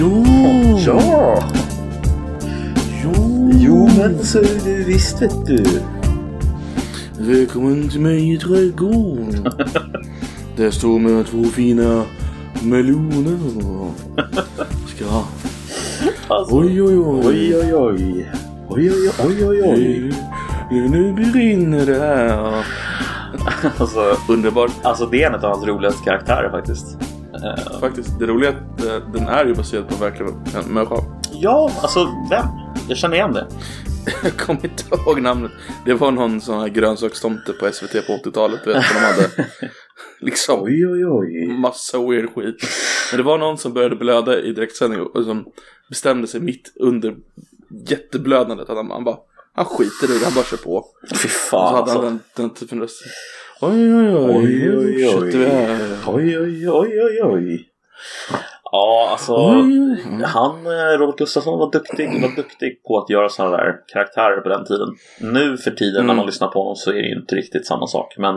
Jo! Ja! Jo! Jo men så är det visst vet du. Välkommen till mig i trädgården. Där står med två fina meloner. Ska. Alltså, Oj, oj, oj. oj oj oj. Oj oj oj oj oj. Nu, nu brinner det här. Alltså, Underbart. alltså det är en av hans roligaste karaktärer faktiskt. Eh, Faktiskt, det roliga är att eh, den är ju baserad på en verklig en människa. ja, alltså vem? Jag känner igen det. Jag kommer inte ihåg namnet. Det var någon sån här grönsakstomte på SVT på 80-talet. Vet de hade liksom Oj oj oj. massa weird skit. Men det var någon som började blöda i direktsändning och som bestämde sig mitt under jätteblödandet att han, han bara han skiter i det, han bara kör på. Fy Och så fan hade han alltså. den, den typen röst. Oj oj oj, Oj, oj, oj. Oj oj oj oj oj. Ja, alltså. Oj, oj. Han, eh, Robert Gustafsson var duktig, var duktig på att göra sådana där karaktärer på den tiden. Nu för tiden när Mm. man lyssnar på honom så är det ju inte riktigt samma sak. Men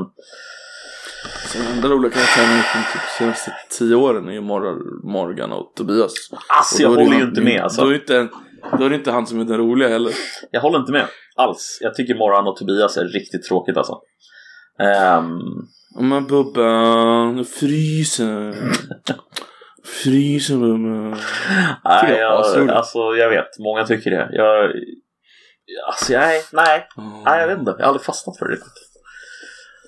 Så den enda roliga karaktären typ senaste tio åren är ju Mor- Morgan och Tobias. alltså, Och jag håller ju han- inte med. Alltså. Då är, inte, då är det inte han som är den roliga heller. Jag håller inte med alls. Jag tycker Morran och Tobias är riktigt tråkigt alltså. Ehm, Men Bubban, jag fryser. Fryser Bubban. nej, jag jag, alltså jag vet, många tycker det. Jag, alltså nej, nej, nej, jag vet inte. Jag har aldrig fastnat för det riktigt.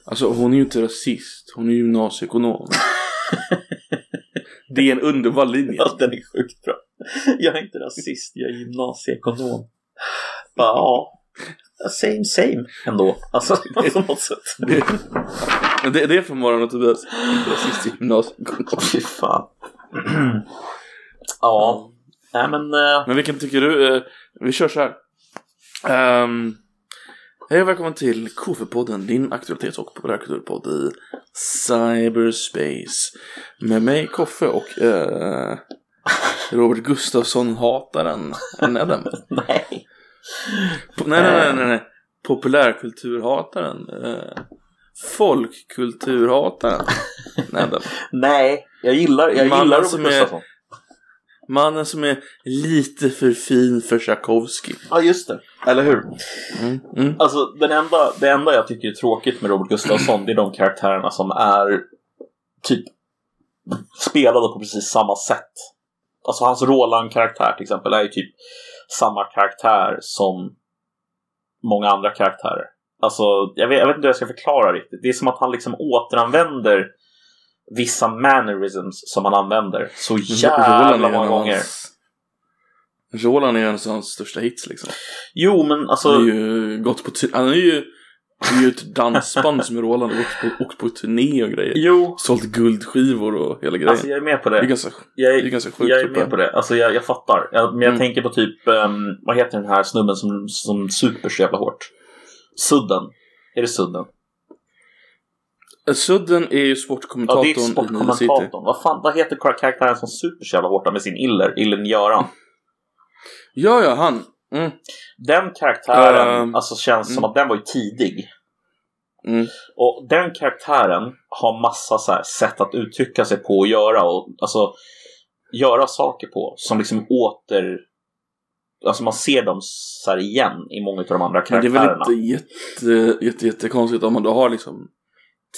Alltså hon är ju inte rasist, hon är gymnasieekonom. det är en underbar linje. Ja, den är sjukt bra. Jag är inte rasist, jag är gymnasieekonom. Bara, Ja, same same ändå. Alltså på något sätt. Det, men det, det är från Morgon och Tobias. Rasist i gymnasieekonom. Fy fan. ja, nej men. eh, Men vilken tycker du? eh, vi kör så här. Um, hej och välkommen till KF-podden, din aktualitets och populärkulturpodd i cyberspace. Med mig Koffe och eh, Robert Gustafsson hataren Nedem. nej. Nej, nej, nej, nej, nej. Populärkulturhataren. Eh, folkkulturhataren. Nedem. Nej, jag gillar, jag Mannen gillar som är-. Mannen som är lite för fin för Tchaikovsky. Ja, just det. Eller hur? Mm, mm. Alltså, den enda, det enda jag tycker är tråkigt med Robert Gustafsson det är de karaktärerna som är typ spelade på precis samma sätt. Alltså hans Roland-karaktär till exempel är ju typ samma karaktär som många andra karaktärer. Alltså, jag vet, jag vet inte hur jag ska förklara riktigt. Det är som att han liksom återanvänder vissa mannerisms som han använder så jävla många gånger. hans- Roland är ju en av hans största hits liksom. Jo, men alltså... Han är ju gått på Han är ju, det är ju ett dansband som är Roland och åkt på, åkt på turné och grejer. Jo, Sålt guldskivor och hela grejen. alltså jag är med på det är det. ganska, Jag det är, är ganska sjukt. jag är typ. med på det. Alltså jag, jag fattar. Jag, men jag Mm. tänker på typ, ehm, vad heter den här snubben som, som super så jävla hårt? Sudden. Är det Sudden? Eh, Sudden är ju Ja, sportkommentatorn det är sportkommentatorn. Vad fan, vad heter kar- karaktären som super så jävla hårt med sin iller? Illen Göran. Ja, ja, han. Mm, Den karaktären, Ehm, alltså känns som mm. att den var ju tidig. mm. Och den karaktären har massa så sätt att uttrycka sig på och göra och alltså göra saker på som liksom åter Alltså man ser dem så igen i många av de andra Men det är karaktärerna. väl inte jätte, jätte, jättekonstigt om man då har liksom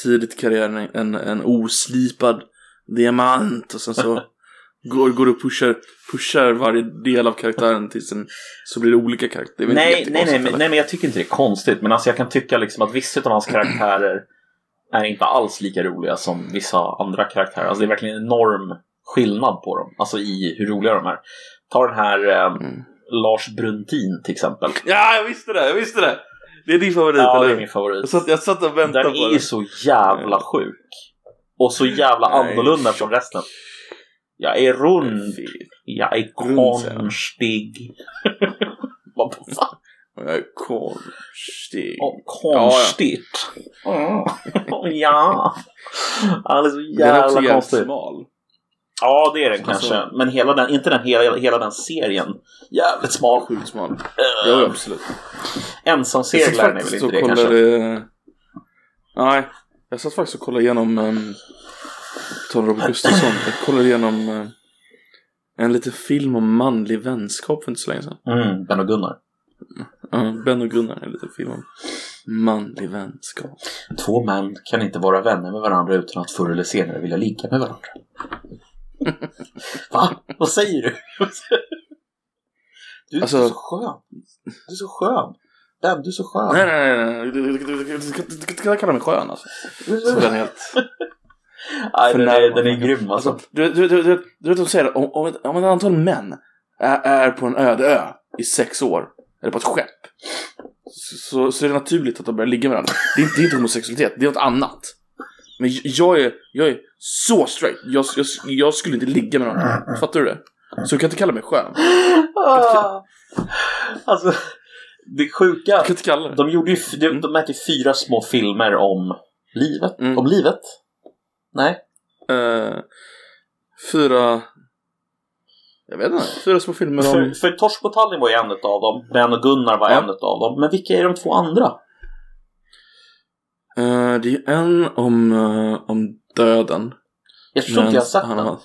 tidigt i karriären en, en oslipad diamant och sen så går, går och pushar, pushar varje del av karaktären tills en, så blir det olika karaktärer. Det är nej, nej, nej, men, nej, men jag tycker inte det är konstigt. Men alltså jag kan tycka liksom att vissa av hans karaktärer är inte alls lika roliga som vissa andra karaktärer. Alltså det är verkligen en enorm skillnad på dem. Alltså i hur roliga de är. Ta den här eh, Mm. Lars Brundin till exempel. Ja, jag visste det, jag visste det! Det är din favorit, Ja, eller det är min favorit. Jag satt, jag satt och väntade Den på är det. ju så jävla sjuk. Och så jävla Nej. annorlunda från resten. Jag är rund. Jag är konstig. Vad fan? Jag är konstig. Åh, konstigt. Ja. ja. Han är så Den är också jävla konstig. smal. Ja, det är den Alltså- kanske. Men hela den, inte den hela, hela den serien. Jävligt smal. Sjukt smal. Uh, Ja, absolut. Ensamseglaren är väl inte det kanske? kollade... Nej, jag satt faktiskt och kollade igenom... Um, Tom Robert Gustafsson. Jag kollade igenom... Uh, En liten film om manlig vänskap för inte så länge sedan. Mm, Ben och Gunnar. Ja, ben och Gunnar, en liten film om manlig vänskap. Två män kan inte vara vänner med varandra utan att förr eller senare vilja ligga med varandra. Va? Vad säger du? Du är Alltså- så skön. Du är så skön. Ben, du är så skön. Nej, nej, nej. Du, du, du, du, du, du, du kan kalla mig skön alltså. Är Så den är helt... Nej, den är, den är grym alltså. Alltså, du, du, du, du, du vet de säger om, om, ett, om ett antal män är, är på en öde ö i sex år, eller på ett skepp, så, så är det naturligt att de börjar ligga med varandra. Det är inte, det är inte homosexualitet, det är något annat. Men jag är, jag är så straight. Jag, jag, jag skulle inte ligga med någon. Fattar du det? Så du kan inte kalla mig skön. Du Ah. Alltså, det sjuka. kan inte kalla det. De gjorde ju, de, de mätte ju fyra små filmer om livet. Mm. Om livet? Nej. Eh, fyra... Jag vet inte. Fyra små filmer För, om... för Torsk på Tallinn var ju en av dem. Ben och Gunnar var Ja. en av dem. Men vilka är de två andra? Eh, det är en om, eh, om döden. Jag tror inte jag har sett han den. har-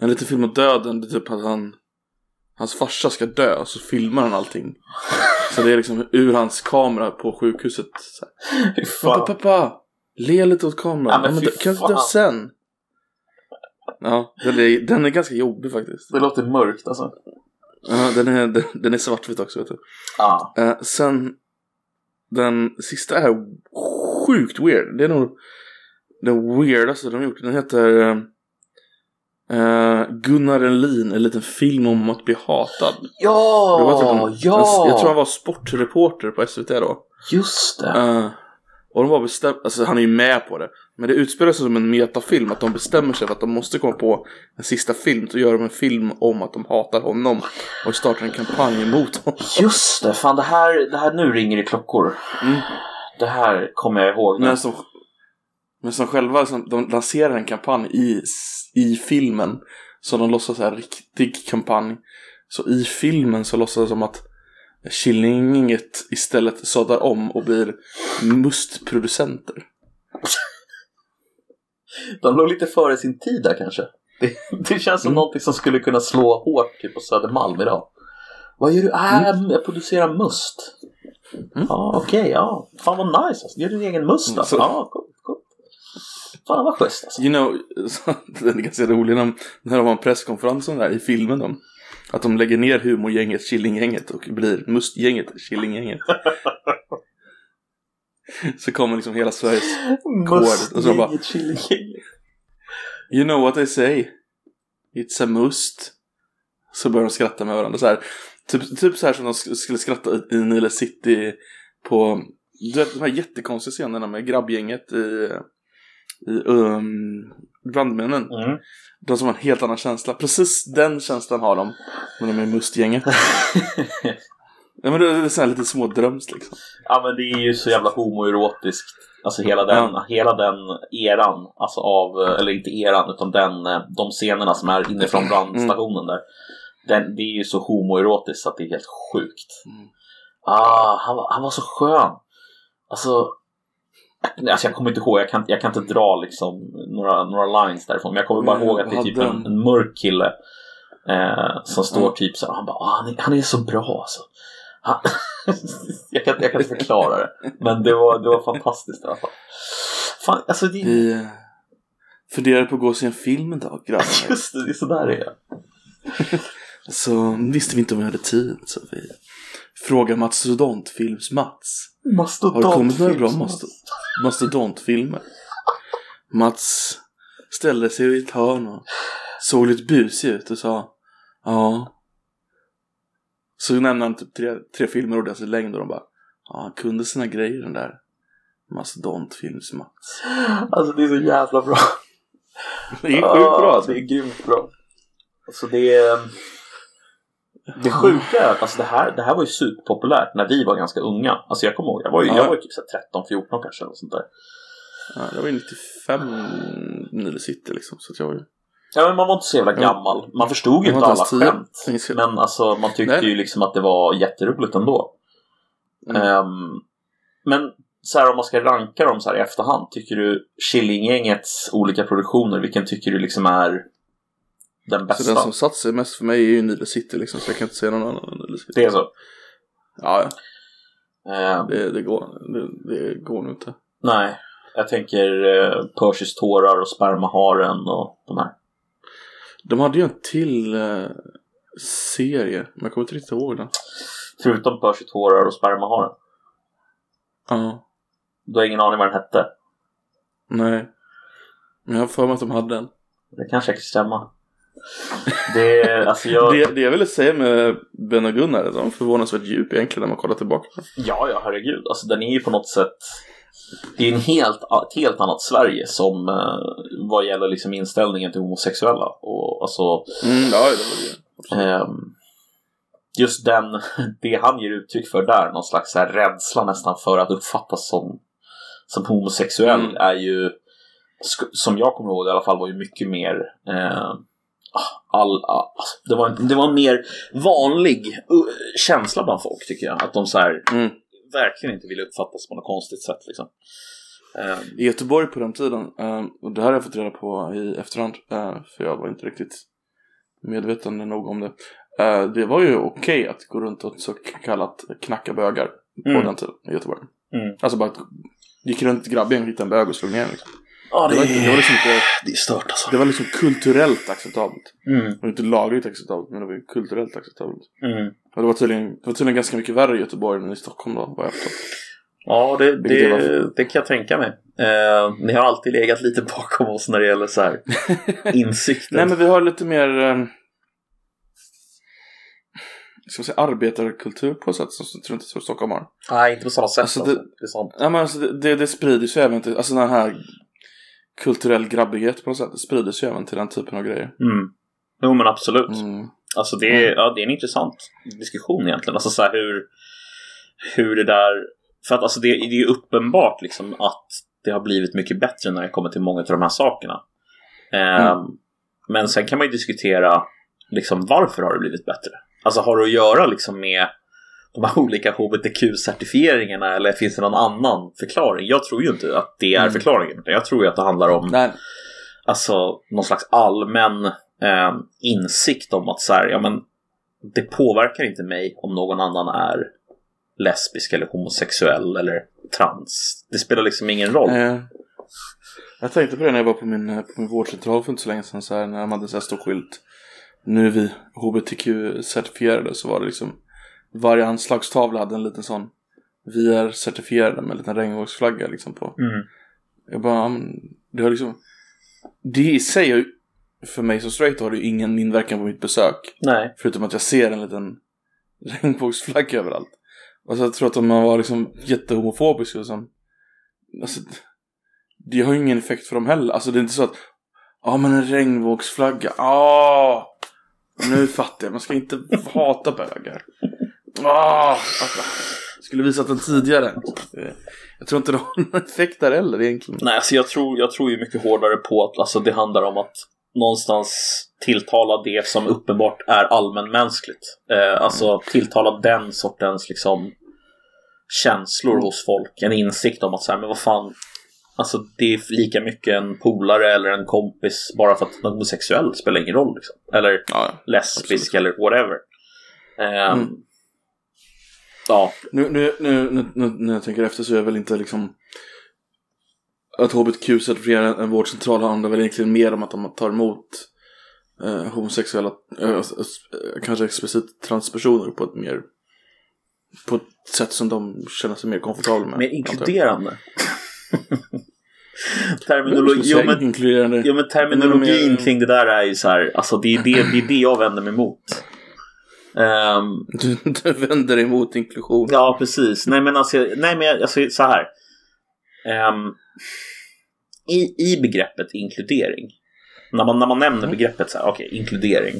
En liten film om döden, det är typ att han Hans farsa ska dö, och så filmar han allting Så det är liksom ur hans kamera på sjukhuset så här, Pappa, pappa! Le lite åt kameran, Ja, men ja, men kan du dö sen? Ja, den är, den är ganska jobbig faktiskt Det låter mörkt alltså. ja, den, är, den, den är svartvit också vet du Ja. Eh, Sen Den sista är sjukt weird Det är nog den weirdaste de gjort Den heter eh, eh, Gunnar Enlin, en liten film om att bli hatad Ja, typ en, ja! en, Jag tror han var sportreporter på SVT då Just det. Eh, Och de var bestämda, alltså han är ju med på det Men det utspelar sig som en metafilm Att de bestämmer sig för att de måste komma på en sista film Så gör de en film om att de hatar honom Och startar en kampanj emot honom Just det. Fan, det här, det här nu ringer det klockor. Mm. Det här kommer jag ihåg nu. Men som, men som själva, som, de lanserar en kampanj i, i filmen. Så de låtsas en riktig kampanj. Så i filmen så låtsas det som att Killinget istället sadlar om och blir mustproducenter. De låg lite före sin tid där kanske. Det, det känns som Mm. någonting som skulle kunna slå hårt typ på Södermalm idag. Vad gör du? Äh, jag producerar must. Mm. Ja, okej, ja. Fan vad nice alltså. Gör din egen must alltså. Så- Ja, coolt, coolt. Fan vad schysst alltså. You know, så, den är ganska rolig när, när de har en presskonferens om det här i filmen. Då, att de lägger ner humorgänget, Killinggänget och blir mustgänget, Killinggänget. så kommer liksom hela Sveriges och så bara-. You know what they say? It's a must. Så börjar de skratta med varandra så här. Typ, typ så här som de sk- skulle skratta i- i Nile City på du vet de här jättekonstiga scenerna med grabbgänget i, i um, Brandmännen. Mm. De som har en helt annan känsla. Precis den känslan har de. Men de är mustgänget. ja, men det är så här lite smådröms liksom. Ja men det är ju så jävla homoerotiskt. Alltså hela den, hela den eran, alltså av, eller inte eran, utan den, eh, de scenerna som är inifrån brandstationen där. Den, det är ju så homoerotiskt att det är helt sjukt. Mm. Ah, han, var- han var så skön. Alltså, alltså jag kommer inte ihåg, jag kan, jag kan inte dra liksom några, några lines därifrån. Men jag kommer bara ihåg att det är typ en, en mörk kille. Eh, som står Mm. typ så här, han bara, ah, han, är, han är så bra alltså. Han, jag, kan, jag kan inte förklara det. Men det var, det var fantastiskt i alla fall. Fan, alltså det Vi eh, funderar på att gå och se en film en dag grabbar. just det, det är sådär det är. Så visste vi inte om vi hade tid så vi frågade Mastodontfilms-Mats. Har det kommit några bra masto- mastodontfilmer? Mats ställde sig i ett hörn och såg lite busig ut och sa Ja. Så nämnde han typ tre, tre filmer och deras längd och de bara Ja, han kunde sina grejer den där Mastodontfilms-Mats. Alltså det är så jävla bra. Det är sjukt bra alltså. Det är grymt bra. Alltså det är... Det sjuka är att alltså det, här, det här var ju superpopulärt när vi var ganska unga. Alltså jag kommer ihåg, jag var ju, Ja. jag var ju typ så här 13-14 kanske. Eller sånt där. Ja, jag var ju 95 Nile City liksom så att jag var ju Ja men man var inte så jävla gammal. Man förstod ju inte alla skämt. Men alltså man tyckte Nej. ju liksom att det var jätteroligt ändå. Mm. Ehm, men så här om man ska ranka dem så här i efterhand. Tycker du Killinggängets olika produktioner, vilken tycker du liksom är den bästa. Så den som satt sig mest för mig är ju Nile City liksom, så jag kan inte säga någon annan än Nile City. Det är så. Ja, ja. Eh, Det, det, går, det, det går nog inte. nej, jag tänker eh, Perseus tårar och spermaharen och de här. De hade ju en till eh, serie, men jag kommer inte riktigt ihåg den. Förutom Perseus tårar och spermaharen. Ja, Du har ingen aning vad den hette. nej. Men jag har för mig att de hade den. Det kan säkert stämma. Det alltså jag... Det, det jag ville säga med Ben och Gunnar är att de är förvånansvärt djup egentligen när man kollar tillbaka. Ja, ja, herregud. Alltså den är ju på något sätt... Det är en helt, ett helt annat Sverige som eh, vad gäller liksom inställningen till homosexuella. Och alltså... Mm, ja, det det. Ehm, just den, det han ger uttryck för där, någon slags här rädsla nästan för att uppfattas som, som homosexuell Mm. är ju, som jag kommer ihåg i alla fall, var ju mycket mer eh, all, ah, alltså, det, var en, det var en mer vanlig uh, känsla bland folk tycker jag. Att de så här, Mm. verkligen inte ville uppfattas på något konstigt sätt. Liksom. Ehm, I Göteborg på den tiden, eh, och det här har jag fått reda på i efterhand, eh, för jag var inte riktigt medveten nog om det. Eh, det var ju okej att gå runt och så kallat knacka bögar på Mm. den tiden i Göteborg. Mm. Alltså bara att gick runt grabbgäng, hittade en bög och slog ner liksom. Ja, det, var, inte- det var liksom inte, det är stört alltså. det var liksom kulturellt acceptabelt. Mm, Det var inte lagligt acceptabelt, men det var ju kulturellt acceptabelt. mm. Och det var tydligen, det var tydligen ganska mycket värre i Göteborg än i Stockholm då, vad jag förstått. Ja, det, det, det kan jag tänka mig. Eh, ni har alltid legat lite bakom oss när det gäller så här insikten. Nej men vi har lite mer eh, Ska man säga arbetarkultur på ett sätt som jag tror inte så Stockholm har. Nej, inte på samma sätt. Alltså, Alltså, det- det... är sant. Ja men alltså det, det, det sprider sig även till, alltså den här kulturell grabbighet på något sätt. Det sprider sig även till den typen av grejer. Mm. Jo, men absolut. Mm. Alltså, det är, ja, det är en intressant diskussion egentligen. Alltså så här hur, hur det där... För att alltså, det, det är uppenbart liksom att det har blivit mycket bättre när det kommer till många av de här sakerna. Ehm, Men sen kan man ju diskutera liksom, varför har det blivit bättre? Alltså har det att göra liksom med de här olika HBTQ-certifieringarna eller finns det någon annan förklaring? Jag tror ju inte att det är Mm. förklaringen. Jag tror ju att det handlar om Nej. alltså, någon slags allmän eh, insikt om att så här, ja, men, det påverkar inte mig om någon annan är lesbisk eller homosexuell eller trans. Det spelar liksom ingen roll. Eh, jag tänkte på det när jag var på min, eh, på min vårdcentral för inte så länge sedan. Så här, när de hade så här stor skylt. Nu är vi HBTQ-certifierade. Så var det liksom. Varje anslagstavla hade en liten sån. Vi är certifierade med en liten regnbågsflagga liksom på. Mm. Jag bara, men det har liksom. Det i sig har ju, för mig som straight har det ju ingen inverkan på mitt besök. Nej. Förutom att jag ser en liten regnbågsflagga överallt. Och så jag tror att om man var liksom jättehomofobisk och som, alltså, det har ju ingen effekt för dem heller. Alltså det är inte så att, ja men en regnbågsflagga, ah, nu fattar jag, man ska inte hata bögar. Ah, skulle visat den tidigare. Jag tror inte det har någon effekt där heller egentligen. Nej, alltså jag tror, jag tror ju mycket hårdare på att alltså, det handlar om att någonstans tilltala det som uppenbart är allmänmänskligt. Eh, alltså tilltala den sortens liksom känslor hos folk. En insikt om att så här, men vad fan, alltså det är lika mycket en polare eller en kompis bara för att man är homosexuell spelar ingen roll. Liksom. Eller Ja, lesbisk eller whatever. Eh, Mm. Ja, Nu, nu, nu, nu, när jag tänker efter så är jag väl inte liksom att HBTQ certifierar en vårdcentral handlar väl egentligen mer om att de tar emot eh, homosexuella, eh, eh, kanske explicit transpersoner på ett mer på ett sätt som de känner sig mer komfortabla med. mer inkluderande. Terminologi, jo, men inkluderande. Ja men terminologin Men- kring det där är ju så här, alltså det är det, det, är det jag vänder mig emot. Ehm, Du, du vänder emot inklusion. ja precis, nej men alltså, nej, men alltså så här. Ehm, i, I begreppet inkludering, när man, när man nämner Mm. begreppet så här, okej, inkludering,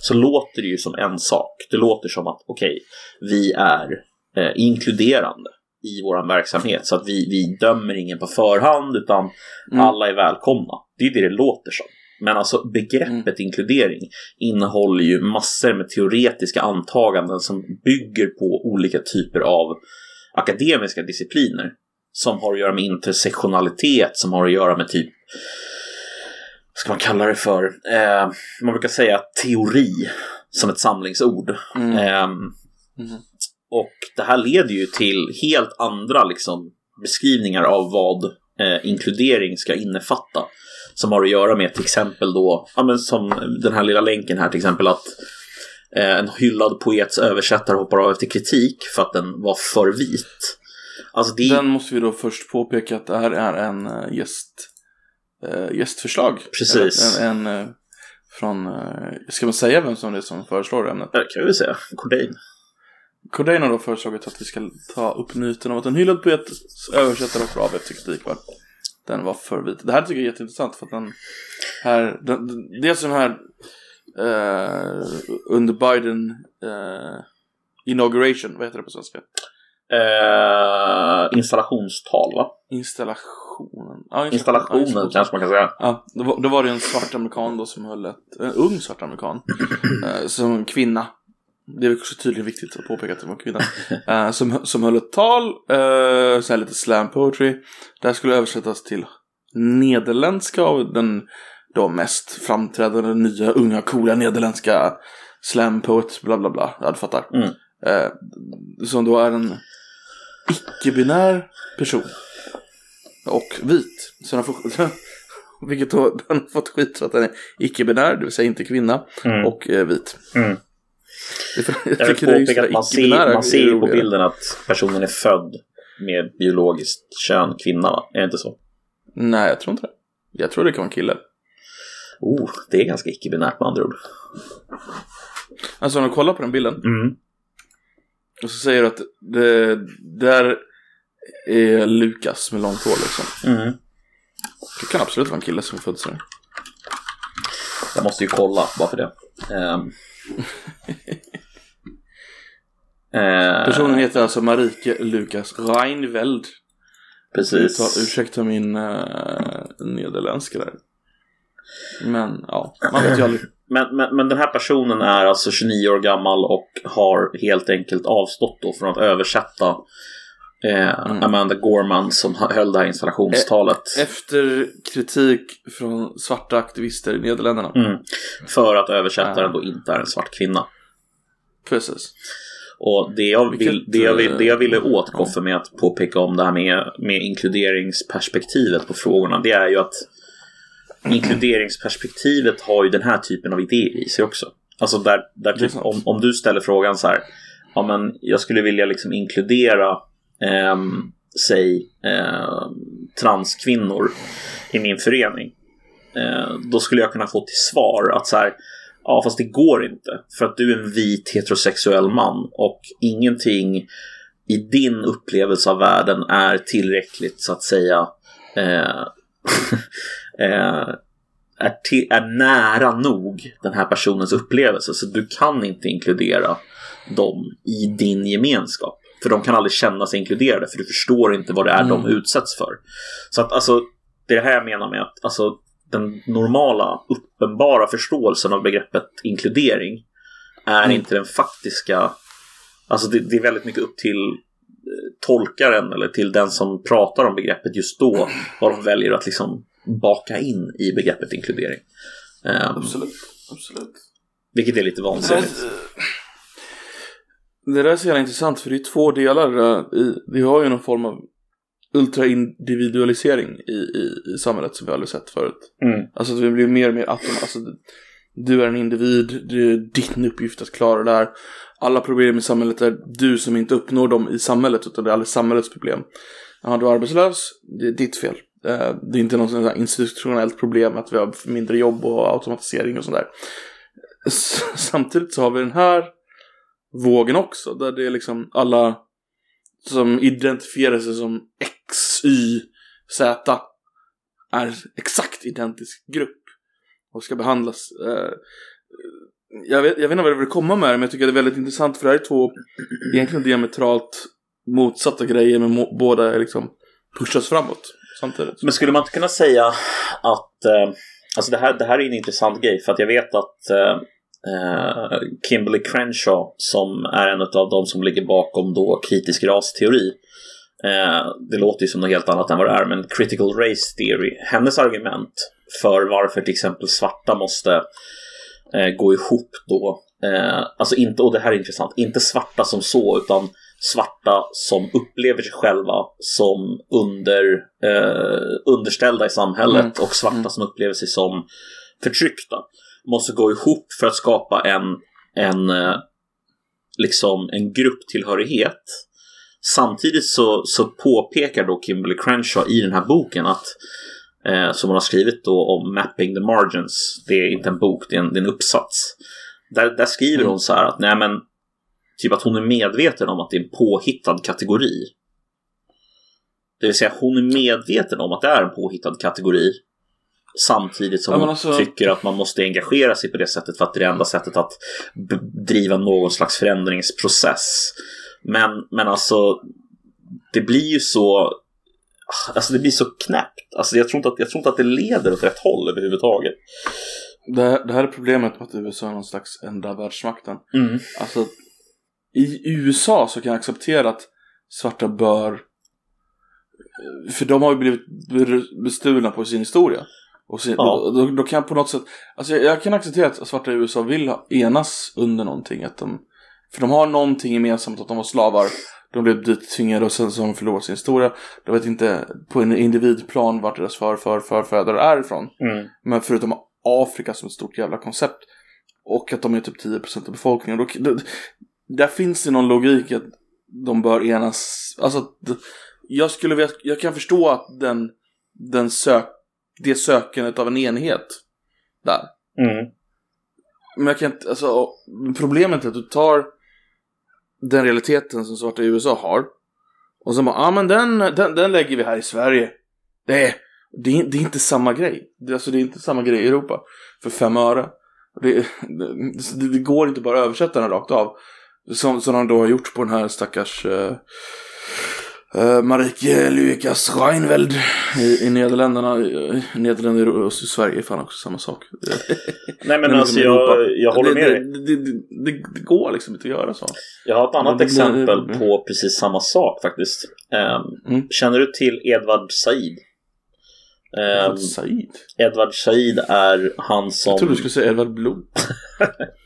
så låter det ju som en sak. Det låter som att, okej, vi är eh, inkluderande i vår verksamhet så att vi, vi dömer ingen på förhand utan Mm. alla är välkomna. Det är det det låter som. Men alltså begreppet inkludering innehåller ju massor med teoretiska antaganden som bygger på olika typer av akademiska discipliner. Som har att göra med intersektionalitet, som har att göra med typ ska man kalla det för? Eh, man brukar säga teori som ett samlingsord. Mm. Ehm, Mhm. och det här leder ju till helt andra liksom, beskrivningar av vad eh, inkludering ska innefatta. Som har att göra med till exempel då, ja, men som den här lilla länken här till exempel att eh, en hyllad poets översättare hoppar av efter kritik för att den var för vit. Alltså det, Den måste vi då först påpeka att det här är en uh, gäst, eh, gästförslag. Precis. Eller En, en eh, från, ska man säga vem som det är som föreslår ämnet? Ja, kan vi säga, Cordain. Cordain har då föreslagit att vi ska ta upp myten om att en hyllad poet översättare hoppar av efter kritik. Va? Den var för vit. Det här tycker jag är jätteintressant för att den här, den, den- dels den här eh, under Biden eh, inauguration, vad heter det på svenska? Eh, installationstal va? Installationen. Ja, Installationen kanske man kan säga. Ja, då var, då var det en svart amerikan då som höll ett, en ung svart amerikan, eh, som kvinna. Det är också tydligen viktigt att påpeka att det var en kvinna. Eh, som, som höll ett tal, eh, så här lite slam poetry. Det här skulle översättas till nederländska av den då mest framträdande nya unga coola nederländska slam poet, bla bla bla. Ja, du fattar. Mm. Eh, som då är en icke-binär person. Och vit. Så den får, vilket då den har fått skit för att den är icke-binär, det vill säga inte kvinna, Mm. och eh, vit. Mm. Jag vill påpeka att man ser, man ser på bilden att personen är född med biologiskt kön kvinna va? Är det inte så? Nej, jag tror inte det. Jag tror det kan vara en kille. Oh, det är ganska icke-binärt med andra ord. Alltså om du kollar på den bilden Mm. och så säger du att det där är Lukas med långt hår liksom. Mm. Det kan absolut vara en kille som är född sådär. Jag måste ju kolla bara för det. Ehm. Eh, Personen heter alltså Marike Lukas Reinveld. Precis. Uttal, ursäkta min uh, nederländska där. Men ja, man vet ju aldrig. Men, men, men den här personen är alltså 29 år gammal och har helt enkelt avstått då från att översätta eh, Mm. Amanda Gorman som höll det här installationstalet. Efter kritik från svarta aktivister i Nederländerna. Mm. För att översättaren Ja. då inte är en svart kvinna. Precis. Och det jag, vill, Vilket, det, jag vill, det jag ville eh, åt Koffe med att påpeka om det här med, med inkluderingsperspektivet på frågorna, det är ju att inkluderingsperspektivet har ju den här typen av idéer i sig också. Alltså där, där typ, om, om du ställer frågan så här, ja men jag skulle vilja liksom inkludera, ehm, säg, ehm, transkvinnor i min förening. Eh, då skulle jag kunna få till svar att så här, ja fast det går inte. För att du är en vit heterosexuell man och ingenting i din upplevelse av världen är tillräckligt så att säga eh, eh, är, till, är nära nog den här personens upplevelse. Så du kan inte inkludera dem i din gemenskap. För de kan aldrig känna sig inkluderade för du förstår inte vad det är de Mm. utsätts för. Så att alltså, det är det här jag menar med att alltså, den normala, uppenbara förståelsen av begreppet inkludering är Mm. inte den faktiska... Alltså det, det är väldigt mycket upp till eh, tolkaren eller till den som pratar om begreppet just då vad de väljer att liksom baka in i begreppet inkludering. Ehm, Absolut. Absolut. vilket är lite vansinnigt. Det där är så jävla intressant för det är två delar. eh, I, vi har ju någon form av ultraindividualisering i, i, i samhället som vi aldrig sett förut. Mm. Alltså att vi blir mer och mer atom, alltså du är en individ, det är din uppgift att klara det här. Alla problem i samhället är du som inte uppnår dem i samhället utan det är aldrig samhällets problem. Ja, du är arbetslös, det är ditt fel. Eh, Det är inte något institutionellt problem att vi har mindre jobb och automatisering och sånt där. S- Samtidigt så har vi den här vågen också där det är liksom alla som identifierar sig som X, Y, Z är exakt identisk grupp och ska behandlas. Eh, jag, vet, jag vet inte vad jag vill komma med det, men jag tycker det är väldigt intressant för det här är två egentligen diametralt motsatta grejer men må, båda liksom pushas framåt samtidigt. Men skulle man inte kunna säga att eh, alltså det, här, det här är en intressant grej för att jag vet att eh, eh, Kimberly Crenshaw som är en av de som ligger bakom då kritisk rasteori Eh, det låter ju som något helt annat än vad det är, men critical race theory, hennes argument för varför till exempel svarta måste eh, gå ihop då, eh, alltså inte, och det här är intressant, inte svarta som så, utan svarta som upplever sig själva som under, eh, underställda i samhället Mm. och svarta Mm. som upplever sig som förtryckta måste gå ihop för att skapa en, en, eh, liksom en grupptillhörighet. Samtidigt så, så påpekar då Kimberly Crenshaw i den här boken att eh, som hon har skrivit då om Mapping the Margins. Det är inte en bok, det är en, det är en uppsats. Där, där skriver Mm. hon så här att nej men typ att hon är medveten om att det är en påhittad kategori. Det vill säga hon är medveten om att det är en påhittad kategori. Samtidigt som Ja, hon alltså- tycker att man måste engagera sig på det sättet för att det är det enda sättet att driva någon slags förändringsprocess. Men, men alltså, det blir ju så Alltså det blir så knäppt. Alltså jag tror, inte att, jag tror inte att det leder åt rätt håll överhuvudtaget. Det, det här är problemet med att USA är någon slags enda världsmakten. Mm. Alltså, i USA så kan jag acceptera att svarta bör... För de har ju blivit bestulna på sin historia. Och sin, Ja. då, då kan jag på något sätt... Alltså jag, jag kan acceptera att svarta i USA vill enas under någonting. Att de, för de har någonting gemensamt, att de var slavar. De blev dit tvingade och sen så har de förlorat sin historia. De vet inte på en individplan vart deras förfar, förfäder är ifrån. Mm. Men förutom Afrika som ett stort jävla koncept. Och att de är typ 10% av befolkningen. Då, då, där finns det någon logik att de bör enas. Alltså, jag skulle vilja, jag kan förstå att den, den sök, det sökandet av en enhet där. Mm. Men jag kan inte, alltså problemet är att du tar den realiteten som svarta i USA har. Och så bara, ja ah, men den, den, den lägger vi här i Sverige. Det är, det är, det är inte samma grej. Det, alltså, det är inte samma grej i Europa. För fem öre. Det, det, det går inte bara att översätta den rakt av. Som, som de då har gjort på den här stackars uh, uh, Marike Lukas Reinveld i, i Nederländerna. Nederländerna och Sverige är fan också samma sak. Nej men Men alltså liksom jag, jag håller med dig. det, det, det, det går liksom inte att göra så. Jag har ett annat det- exempel det- på precis samma sak faktiskt. Ehm, Mm. Känner du till Edward Said? Ehm, Said? Edward Said är han som... Jag trodde du skulle säga Edvard Blom.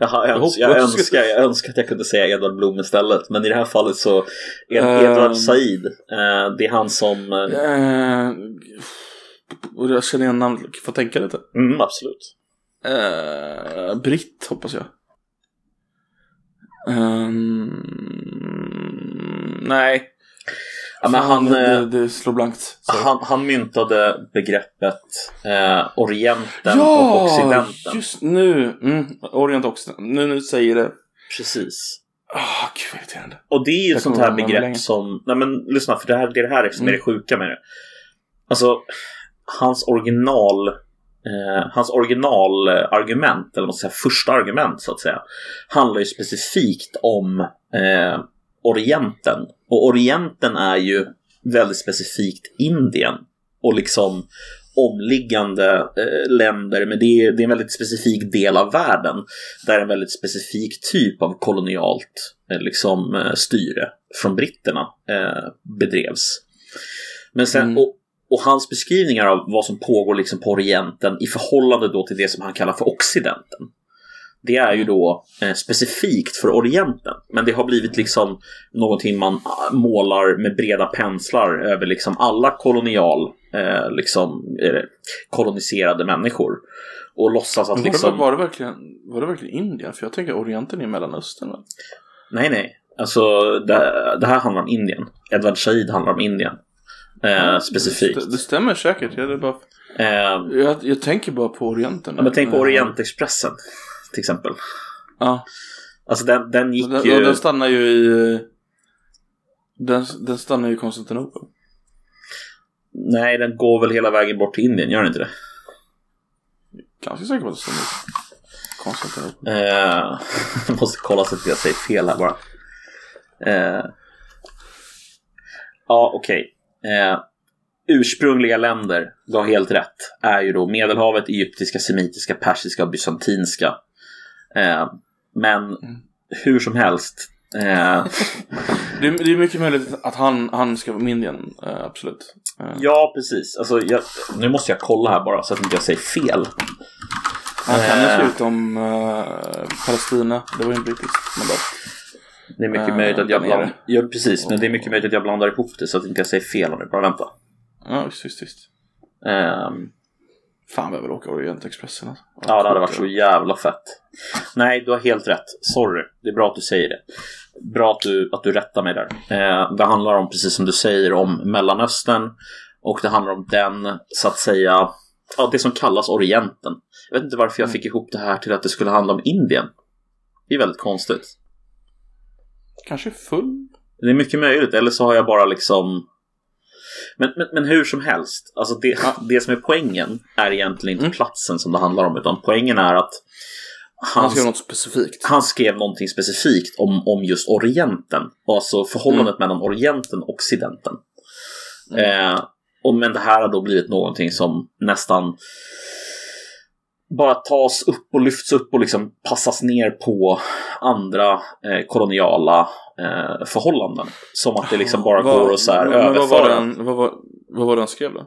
Jaha, jag, hoppas jag, du önskar, jag önskar att jag kunde säga Edward Blom istället. Men i det här fallet så Ed, Ehm. Edward Said, eh, det är han som... Eh, och jag känner igen namn, får tänka lite. Mm, absolut. Eh, Britt hoppas jag. Ehm, nej. Ja, men han, det, eh, det, det slår blankt. Sorry. han, han myntade begreppet eh, Orienten och ja, Occidenten. just nu. Mm, Orient och Occident. Nu, nu säger det. Precis. Ah, gud vad irriterande. Och det är ju ett sånt här begrepp som, nej men lyssna för det, här, det är det här som är Mm. det sjuka med det. Alltså, hans original, eh, hans originalargument, eller vad säga, första argument så att säga, handlar ju specifikt om eh, Orienten. Och Orienten är ju väldigt specifikt Indien. Och liksom omliggande eh, länder, men det är, det är en väldigt specifik del av världen där en väldigt specifik typ av kolonialt eh, liksom, eh, styre från britterna eh, bedrevs. Men sen, Mm. och, och hans beskrivningar av vad som pågår liksom på Orienten i förhållande då till det som han kallar för Occidenten. Det är ju då eh, specifikt för Orienten. Men det har blivit liksom någonting man ah, målar med breda penslar över liksom alla kolonial, eh, liksom, eh, koloniserade människor. Och låtsas att Men var, liksom... det, var, det verkligen, var det verkligen Indien? För jag tänker Orienten är Mellanöstern. Va? Nej, nej. Alltså, det, det här handlar om Indien. Edward Said handlar om Indien. Eh, specifikt. Det, det stämmer säkert. Jag, bara, Eh, jag, jag tänker bara på Orienten. men tänk på Eh, Orientexpressen, till exempel. Ja. Alltså den, den gick Den, ju... den stannar ju i... Den, den stannar ju i Konstantinopel. Nej, den går väl hela vägen bort till Indien, gör den inte det? Ganska säker på att det stannar i Konstantinopel. Eh, jag måste kolla så att jag säger fel här bara. Eh, ja, okej. Eh, ursprungliga länder, du har helt rätt, är ju då Medelhavet, egyptiska, semitiska, persiska och bysantinska. Eh, men hur som helst, Eh, Det är, det är mycket möjligt att han, han ska vara med Indien, eh, absolut. Eh, ja, precis. Alltså, jag, nu måste jag kolla här bara så att inte jag säger fel. Han kan ju Eh. sluta om eh, Palestina, det var ju en brittisk mandat. Det är mycket Eh, möjligt att jag blandar... Ja, precis. Men det är mycket möjligt att jag blandar ihop det så att inte jag säger fel om det. Bara vänta. Ja, visst, visst, visst. Ehm, Fan, jag vill åka Orientexpressen alltså. Ja, det hade varit så jävla fett. Nej, du har helt rätt. Sorry. Det är bra att du säger det. Bra att du, att du rättar mig där. Eh, det handlar om, precis som du säger, om Mellanöstern. Och det handlar om den, så att säga, ja, det som kallas Orienten. Jag vet inte varför jag fick ihop det här till att det skulle handla om Indien. Det är väldigt konstigt. Kanske full? Det är mycket möjligt, eller så har jag bara liksom... Men, men, men hur som helst, alltså det, det som är poängen är egentligen inte Mm. platsen som det handlar om, utan poängen är att Han han, skrev något specifikt. han skrev någonting specifikt om, om just Orienten, alltså förhållandet mellan Orienten och Occidenten. Eh, och, men det här har då blivit någonting som nästan bara tas upp och lyfts upp och liksom passas ner på andra eh, koloniala eh, förhållanden. Som att det liksom bara Vad- går att så här men vad var, överföra. den, vad, var, vad var det han skrev då?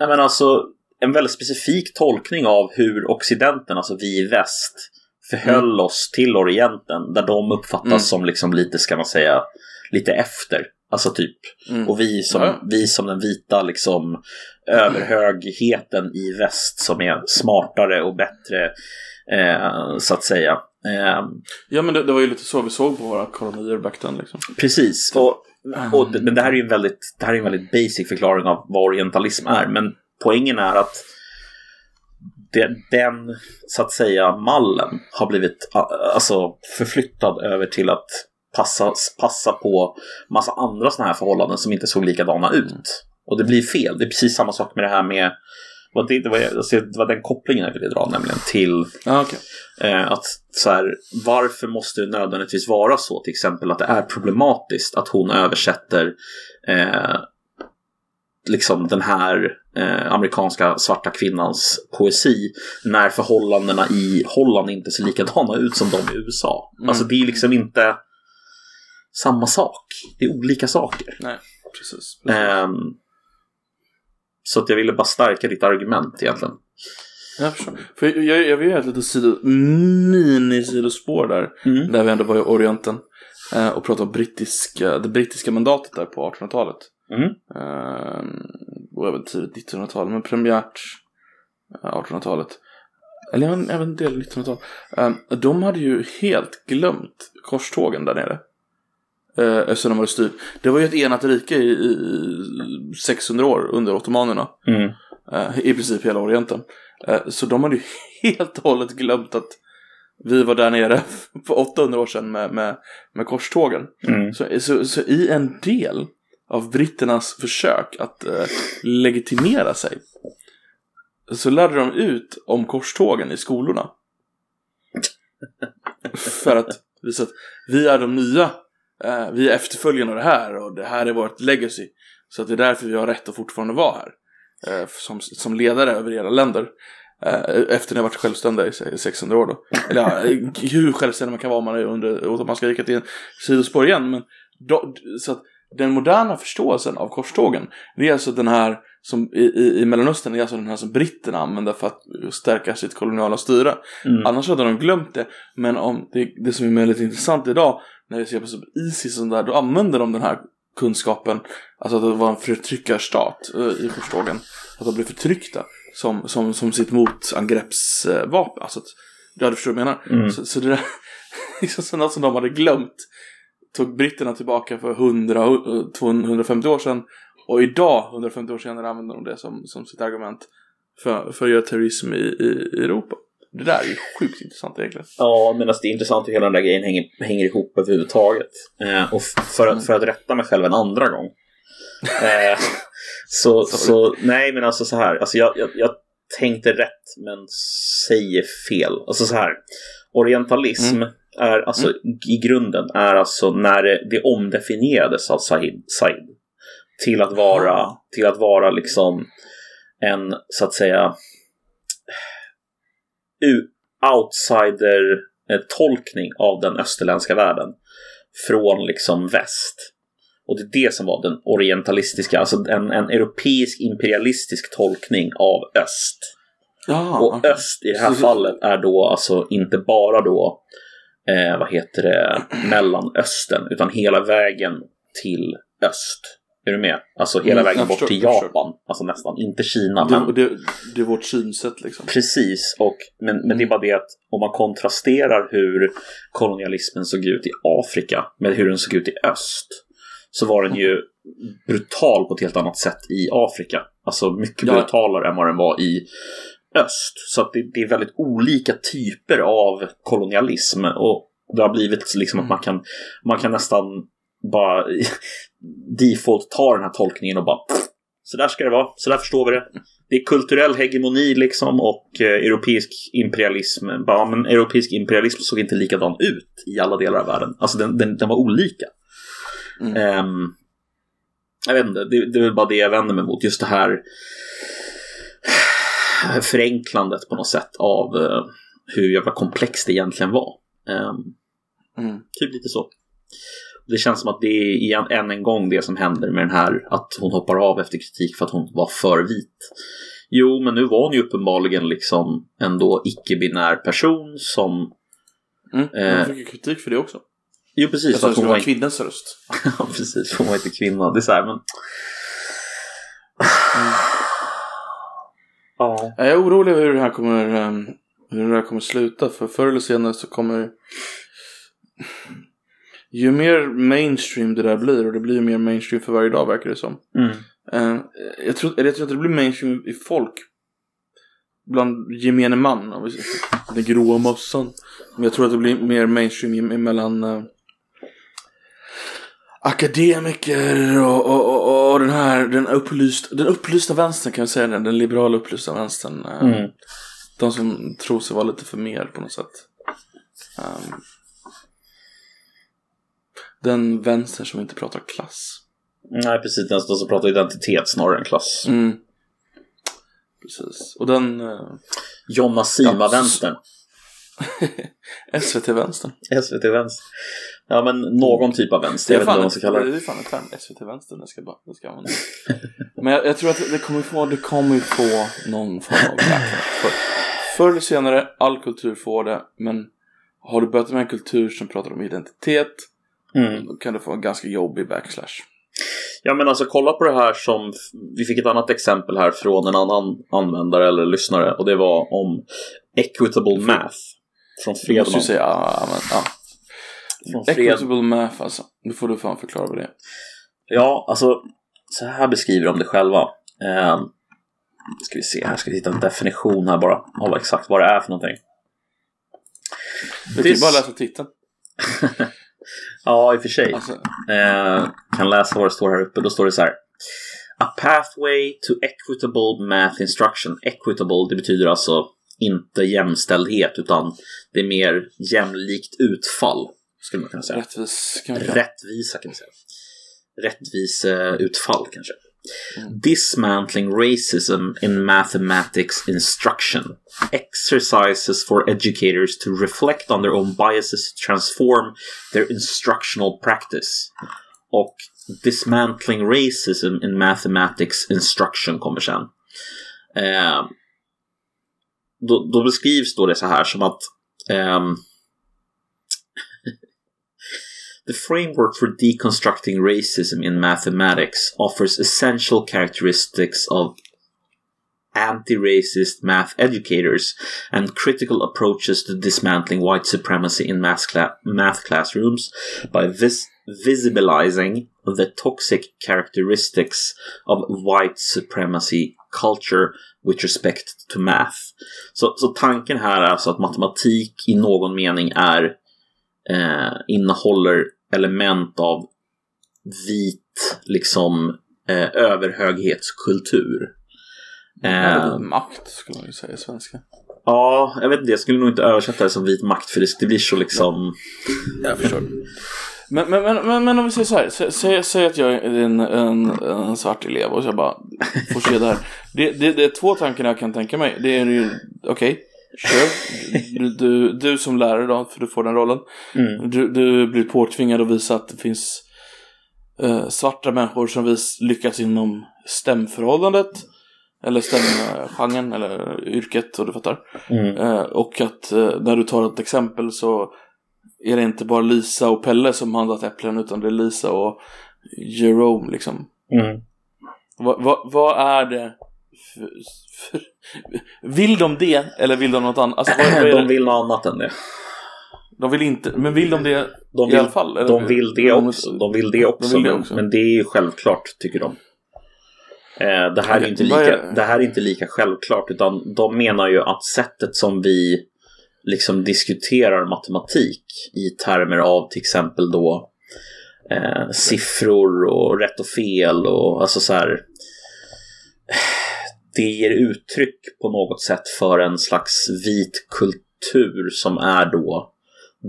Nej, men alltså, en väldigt specifik tolkning av hur Occidenten, alltså vi i väst, förhöll oss till Orienten. Där de uppfattas Mm. som liksom lite, ska man säga, lite efter. Alltså typ. Mm. Och vi som, Ja. vi som den vita liksom överhögheten i väst som är smartare och bättre eh, så att säga. Eh, Ja, men det, det var ju lite så vi såg på våra kolonier back then liksom. precis. Och, och, men det här är ju en väldigt, det här är en väldigt basic förklaring av vad orientalism är. Men poängen är att det, den, så att säga, mallen har blivit alltså, förflyttad över till att passa, passa på massa andra sådana här förhållanden som inte såg likadana ut. Och det blir fel. Det är precis samma sak med det här med det, det, var, det var den kopplingen jag ville dra nämligen till Ja, okej. Eh, att så här, varför måste det nödvändigtvis vara så till exempel att det är problematiskt att hon översätter eh, liksom den här eh, amerikanska svarta kvinnans poesi när förhållandena i Holland inte ser likadana ut som de i USA. Mm. Alltså det är liksom inte samma sak. Det är olika saker. Nej, precis. precis. Ehm, så att jag ville bara stärka ditt argument egentligen. Jag förstår. För jag, jag, vill göra ett litet sido, mini-sidospår där. Mm. Där vi ändå var i Orienten. Eh, och pratade om brittiska, det brittiska mandatet där på 1800-talet. Mm. Eh, och även tidigt 1900-tal. Men premiärt eh, 1800-talet. Eller även, även en del 1900-tal. Eh, de hade ju helt glömt korstågen där nere. Eh, eftersom de hade styrt. Det var ju ett enat rike i, i 600 år under ottomanerna. Mm. Eh, I princip hela Orienten. Eh, Så de hade ju helt och hållet glömt att vi var där nere för 800 år sedan med, med, med korstågen. Mm. Så, så, så i en del av britternas försök att eh, legitimera sig så lärde de ut om korstågen i skolorna. För att visa att vi är de nya, eh, vi är efterföljarna av det här och det här är vårt legacy. Så att det är därför vi har rätt att fortfarande vara här. Eh, som, som ledare över era länder. Eh, efter ni har varit självständiga i se- 600 år då. Eller ja, hur självständig man kan vara om man är under, och man ska vika till en sidospår igen. Men då, så att den moderna förståelsen av korstågen, det är alltså den här som i, i, i Mellanöstern, det är alltså den här som britterna använder för att stärka sitt koloniala styre. Mm. Annars hade de glömt det. Men om det, det som är väldigt intressant idag, när vi ser på Isis och där, då använder de den här kunskapen, alltså att det var en förtryckarstat eh, i korstågen, att de blev förtryckta som, som, som sitt motangreppsvapen. Alltså, att, ja, du förstår vad jag menar. Mm. Så, så det där, liksom så något som de hade glömt, tog britterna tillbaka för 100, eh, 200, 150 år sedan. Och idag, 150 år senare, använder de det som, som sitt argument för, för att göra terrorism i, i, i Europa. Det där är ju sjukt intressant egentligen. Ja, men alltså, det är intressant hur hela den där grejen hänger, hänger ihop överhuvudtaget. Eh, och för, att, för att rätta mig själv en andra gång. Eh, så, så, nej men alltså så här, alltså jag, jag, jag tänkte rätt men säger fel. Alltså så här, orientalism är alltså i grunden är alltså när det, det omdefinierades av Said, Said till att vara, Ah. till att vara liksom en, så att säga, outsider-tolkning av den österländska världen. från liksom väst. Och det är det som var den orientalistiska, alltså en, en europeisk imperialistisk tolkning av öst. Ja, Och öst i det här fallet är då alltså inte bara då, eh, vad heter det, Mellanöstern, utan hela vägen till öst. Är du med? Alltså hela Mm, vägen bort förstår, till. Japan. Alltså nästan, inte Kina. men... det, det, det är vårt synsätt liksom. Precis, och, men, men det är bara det att om man kontrasterar hur kolonialismen såg ut i Afrika med hur den såg ut i öst så var den ju brutal på ett helt annat sätt i Afrika. Alltså mycket Ja. brutalare än vad den var i öst. Så det, det är väldigt olika typer av kolonialism och det har blivit liksom att man kan, man kan nästan bara default ta den här tolkningen och bara så där ska det vara, så där förstår vi det. Det är kulturell hegemoni liksom och eh, europeisk imperialism. Bara, men europeisk imperialism såg inte likadan ut i alla delar av världen. Alltså den, den, den var olika. Mm. Ehm, jag vet inte, det, det är väl bara det jag vänder mig mot. Just det här förenklandet på något sätt av eh, hur jävla komplext det egentligen var. Ehm, Mm. Typ lite så. Det känns som att det är igen, än en gång det som händer med den här att hon hoppar av efter kritik för att hon var för vit. Jo, men nu var hon ju uppenbarligen liksom ändå icke-binär person som... Mm. Eh. Jag fick ju kritik för det också. Jo, precis. Jag sa att hon var inte... kvinnans röst. Ja, precis. Hon var inte kvinna. Det är så här, men... Ja. Jag är orolig hur det här kommer, ehm, hur det här kommer sluta. För förr eller senare så kommer... Ju mer mainstream det där blir, och det blir ju mer mainstream för varje dag verkar det som. Mm. Eh, jag, tror, jag tror inte det blir mainstream i folk. Bland gemene man. om vi säger så. Den gråa massan. Men jag tror att det blir mer mainstream mellan eh, akademiker och, och, och, och den här den, upplyst, den upplysta vänstern kan jag säga. Den, den liberala upplysta vänstern. eh, Mm. De som tror sig vara lite för mer på något sätt. Ehm, den vänster som inte pratar klass. Nej, precis. Den som pratar identitet snarare än klass. Mm. Precis. Och den eh, Jonna Sima-vänstern. SVT-vänstern. SVT-vänster. Ja, men någon typ av vänster. Jag vet inte vad man ska kalla det det. är fan en term. SVT-vänstern. Det ska bara, det ska användas. Men jag, jag tror att det kommer få, det kommer få någon form av. För, förr eller senare, all kultur får det. Men har du börjat med en kultur som pratar om identitet. Mm. Då kan du få en ganska jobbig backslash. Ja, men alltså kolla på det här som... Vi fick ett annat exempel här från en annan användare eller lyssnare. Och det var om equitable math. Från Du Fredman. måste ju säga, ja, men, ja. Från Fred... Equitable math alltså. Nu får du fan förklara vad det är. Ja, alltså så här beskriver de det själva. Eh, ska vi se, här ska vi hitta en definition här bara av exakt vad det är för någonting. Du kan ju This- bara läsa titeln. Ja, i och för sig. Alltså, Eh, kan läsa vad det står här uppe. Då står det så här. A pathway to equitable math instruction. Equitable, det betyder alltså inte jämställdhet utan det är mer jämlikt utfall. Skulle man kunna säga. rättvis kanske. Rättvisa kan vi säga. Rättviseutfall kanske. Mm. Dismantling racism in mathematics instruction. Exercises for educators to reflect on their own biases to transform their instructional practice. Och Dismantling racism in mathematics instruction kommer sen. Eh, då, då beskrivs då det så här som att eh, The framework for deconstructing racism in mathematics offers essential characteristics of anti racist math educators and critical approaches to dismantling white supremacy in math, cla- math classrooms by vis- visibilizing the toxic characteristics of white supremacy culture with respect to math. Så, så tanken här är alltså att matematik i någon mening är eh, innehåller element av vit liksom eh, överhöghetskultur. Eh, makt skulle man ju säga i svenska. ja, jag vet inte, jag skulle nog inte översätta det som vit makt för det, blir så liksom... Jag förstår. Men, men, men, men, om vi säger så här. Sä, säg, säg att jag är en, en, en svart elev och så jag bara får se det här. Det, det, det är två tankar jag kan tänka mig. Det är ju, okej. Kör. Du, du, du som lärare då, för du får den rollen. Mm. Du, du blir påtvingad att visa att det finns eh, svarta människor som vis, lyckas inom stämförhållandet. Eller stämgenren, eller yrket, och du fattar. Mm. Eh, och att eh, när du tar ett exempel så är det inte bara Lisa och Pelle som handlat äpplen utan det är Lisa och Jerome liksom. Mm. Vad vad- vad är det för, för, Vill de det eller vill de något annat? Alltså, vad, vad De vill något annat än det. de vill inte, men vill de det De i vill, alla fall? eller? de vill det också. De vill det också, vill det men, också. men det är ju självklart, tycker de. Eh, det, här är inte lika, är- det här är inte lika självklart, utan de menar ju att sättet som vi liksom diskuterar matematik i termer av till exempel då eh, siffror och rätt och fel och alltså så här. Det ger uttryck på något sätt för en slags vit kultur som är då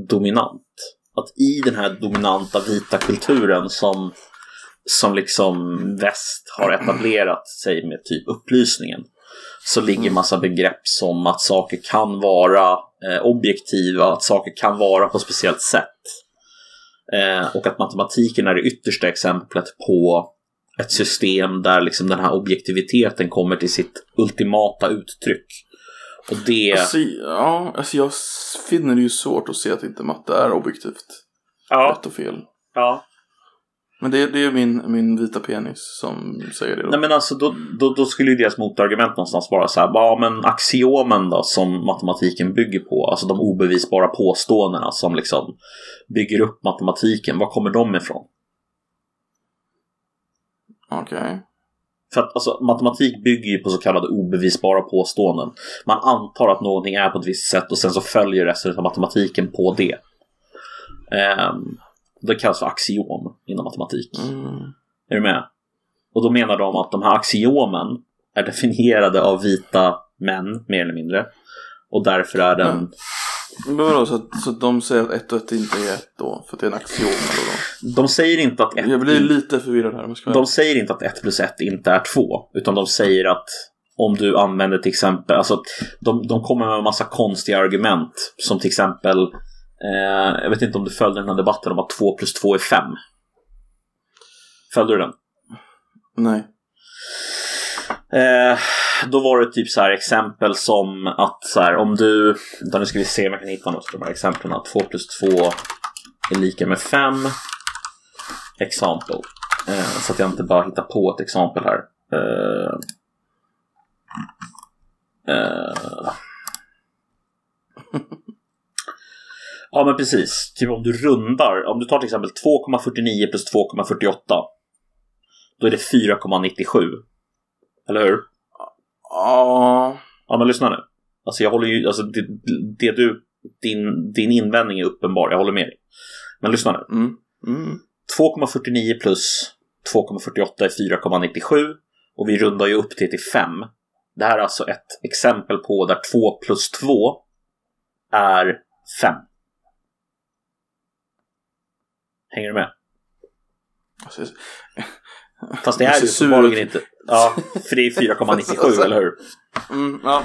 dominant. Att i den här dominanta vita kulturen som, som liksom väst har etablerat sig med typ upplysningen så ligger massa begrepp som att saker kan vara eh, objektiva, att saker kan vara på ett speciellt sätt. Eh, och att matematiken är det yttersta exemplet på ett system där liksom den här objektiviteten kommer till sitt ultimata uttryck. Och det... Alltså, ja, alltså jag finner det ju svårt att se att inte matte är objektivt. ja, Rätt och fel. ja. Men det, det är min, min vita penis som säger det då. Nej men alltså då, då, då skulle ju deras motargument någonstans vara så här, ja men axiomen då som matematiken bygger på, alltså de obevisbara påståendena som liksom bygger upp matematiken, var kommer de ifrån? Okej. För att alltså, matematik bygger ju på så kallade obevisbara påståenden. Man antar att någonting är på ett visst sätt och sen så följer resten av matematiken på det. Ehm, det kallas för axiom inom matematik. Mm. Är du med? Och då menar de att de här axiomen är definierade av vita män, mer eller mindre. Och därför är den... Mm. Men vadå, så att, så att de säger att ett och ett inte är ett då? För att det är en axiom eller då? De säger inte att ett, Jag blir lite förvirrad här. jag de säger inte att ett plus ett inte är två. Utan de säger att om du använder till exempel, alltså de, de kommer med en massa konstiga argument. Som till exempel, eh, jag vet inte om du följde den här debatten om att två plus två är fem. Följde du den? Nej. Eh, då var det typ så här exempel som att så här, om du, nu ska vi se om jag kan hitta något av de här exemplen. 2 plus 2 är lika med 5. Exempel. Eh, så att jag inte bara hittar på ett exempel här. Eh, eh. ja men precis. Typ om du rundar, om du tar till exempel 2,49 plus 2,48. Då är det 4,97. Eller hur? Ja. Ja, men lyssna nu. Alltså jag håller ju, alltså det, det du, din, din invändning är uppenbar, jag håller med dig. Men lyssna nu. Mm. Mm. 2,49 plus 2,48 är 4,97 och vi rundar ju upp det till 5. Det här är alltså ett exempel på där 2 plus 2 är 5. Hänger du med? Fast det är ju uppenbarligen inte. Ja, för det är 4,97, eller hur? mm, ja.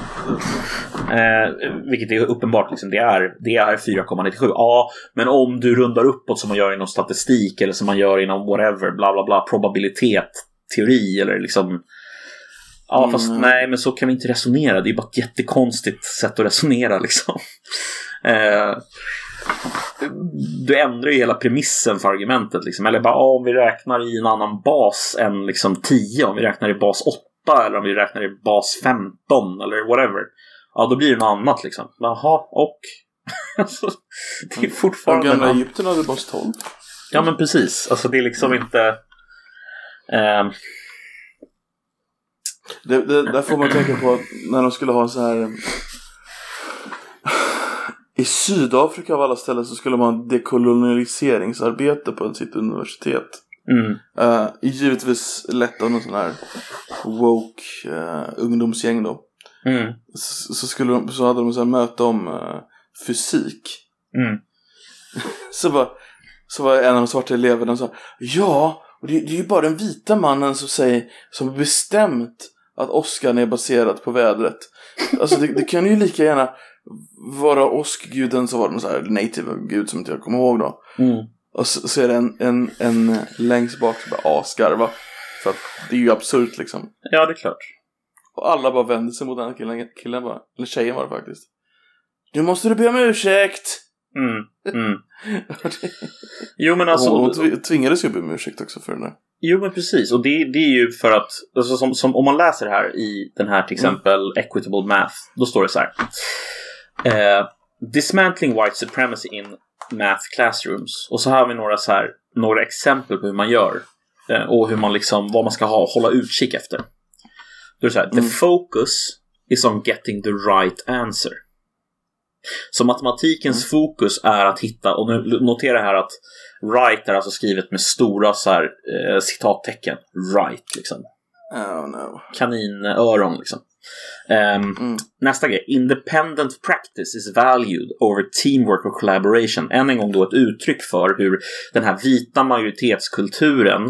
Eh, vilket är uppenbart, liksom, det är, det är 4,97. Ja, men om du rundar uppåt som man gör inom statistik eller som man gör inom whatever, bla bla bla, probabilitet, teori eller liksom... Ja, fast Mm. nej, men så kan vi inte resonera. Det är bara ett jättekonstigt sätt att resonera liksom. Eh, du ändrar ju hela premissen för argumentet. Liksom. Eller bara, ja, om vi räknar i en annan bas än liksom 10, om vi räknar i bas 8 eller om vi räknar i bas 15 eller whatever. Ja, då blir det något annat liksom. Jaha, och? Det är De fortfarande... gamla annan- Egypten hade bas 12. Ja, men precis. Alltså det är liksom inte... ehm, Det, det, där får man tänka på att när de skulle ha så här I Sydafrika av alla ställen så skulle man ha dekolonialiseringsarbete på sitt universitet. mm, Uh, givetvis lett av någon sån här woke uh, ungdomsgäng då. mm, Så, så, skulle de, så hade de så här möte om eh, fysik. mm. Så var, så var en av de svarta eleverna och sa Ja, och det, det är ju bara den vita mannen som säger som bestämt att Oscar är baserat på vädret. Alltså det, det kan ju lika gärna vara åskguden så var det någon så här native gud som inte jag kommer ihåg då. Mm. Och så, så är det en, en, en längst bak som bara asgarva. För att det är ju absurt liksom. Ja, det är klart. Och alla bara vänder sig mot den här killen, killen bara. Eller tjejen var det faktiskt. Nu måste du be om ursäkt! Mm. Mm. Jo, men alltså... hon, hon tv- tvingades ju be om ursäkt också för den där. Jo men precis, och det, det är ju för att alltså, som, som, om man läser det här i den här till exempel Equitable Math, då står det så här. Eh, Dismantling white supremacy in math classrooms. Och så har vi några, så här, några exempel på hur man gör. Eh, och hur man liksom, vad man ska ha, hålla utkik efter. Då är det så här, the focus is on getting the right answer. Så matematikens fokus är att hitta, och nu notera här att right är alltså skrivet med stora så här, eh, citattecken. Right, liksom. Oh no. Kaninöron, liksom. Ehm, Mm. Nästa grej. Independent practice is valued over teamwork och collaboration. Än en gång då ett uttryck för hur den här vita majoritetskulturen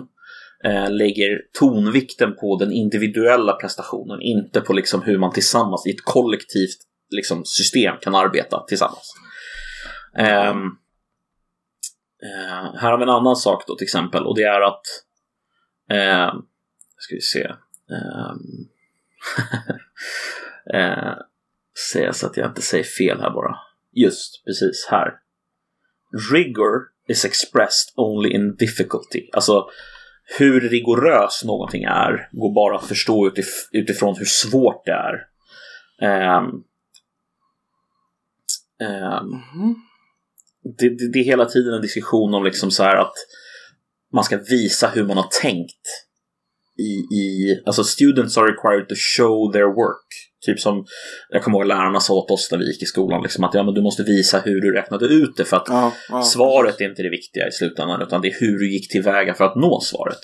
eh, lägger tonvikten på den individuella prestationen, inte på liksom hur man tillsammans i ett kollektivt liksom, system kan arbeta tillsammans. Ehm, eh, här har vi en annan sak då till exempel och det är att eh, ska vi se Ehm, eh, säga så att jag inte säger fel här bara. Just precis här. Rigor is expressed only in difficulty. Alltså hur rigorös någonting är går bara att förstå utif- utifrån hur svårt det är. Um, um, det, det, det är hela tiden en diskussion om liksom så här att man ska visa hur man har tänkt. I, i, alltså students are required to show their work. Typ som jag kommer ihåg lärarna sa åt oss när vi gick i skolan. Liksom att ja, men du måste visa hur du räknade ut det. För att Ja, ja. svaret är inte det viktiga i slutändan. Utan det är hur du gick tillväga för att nå svaret.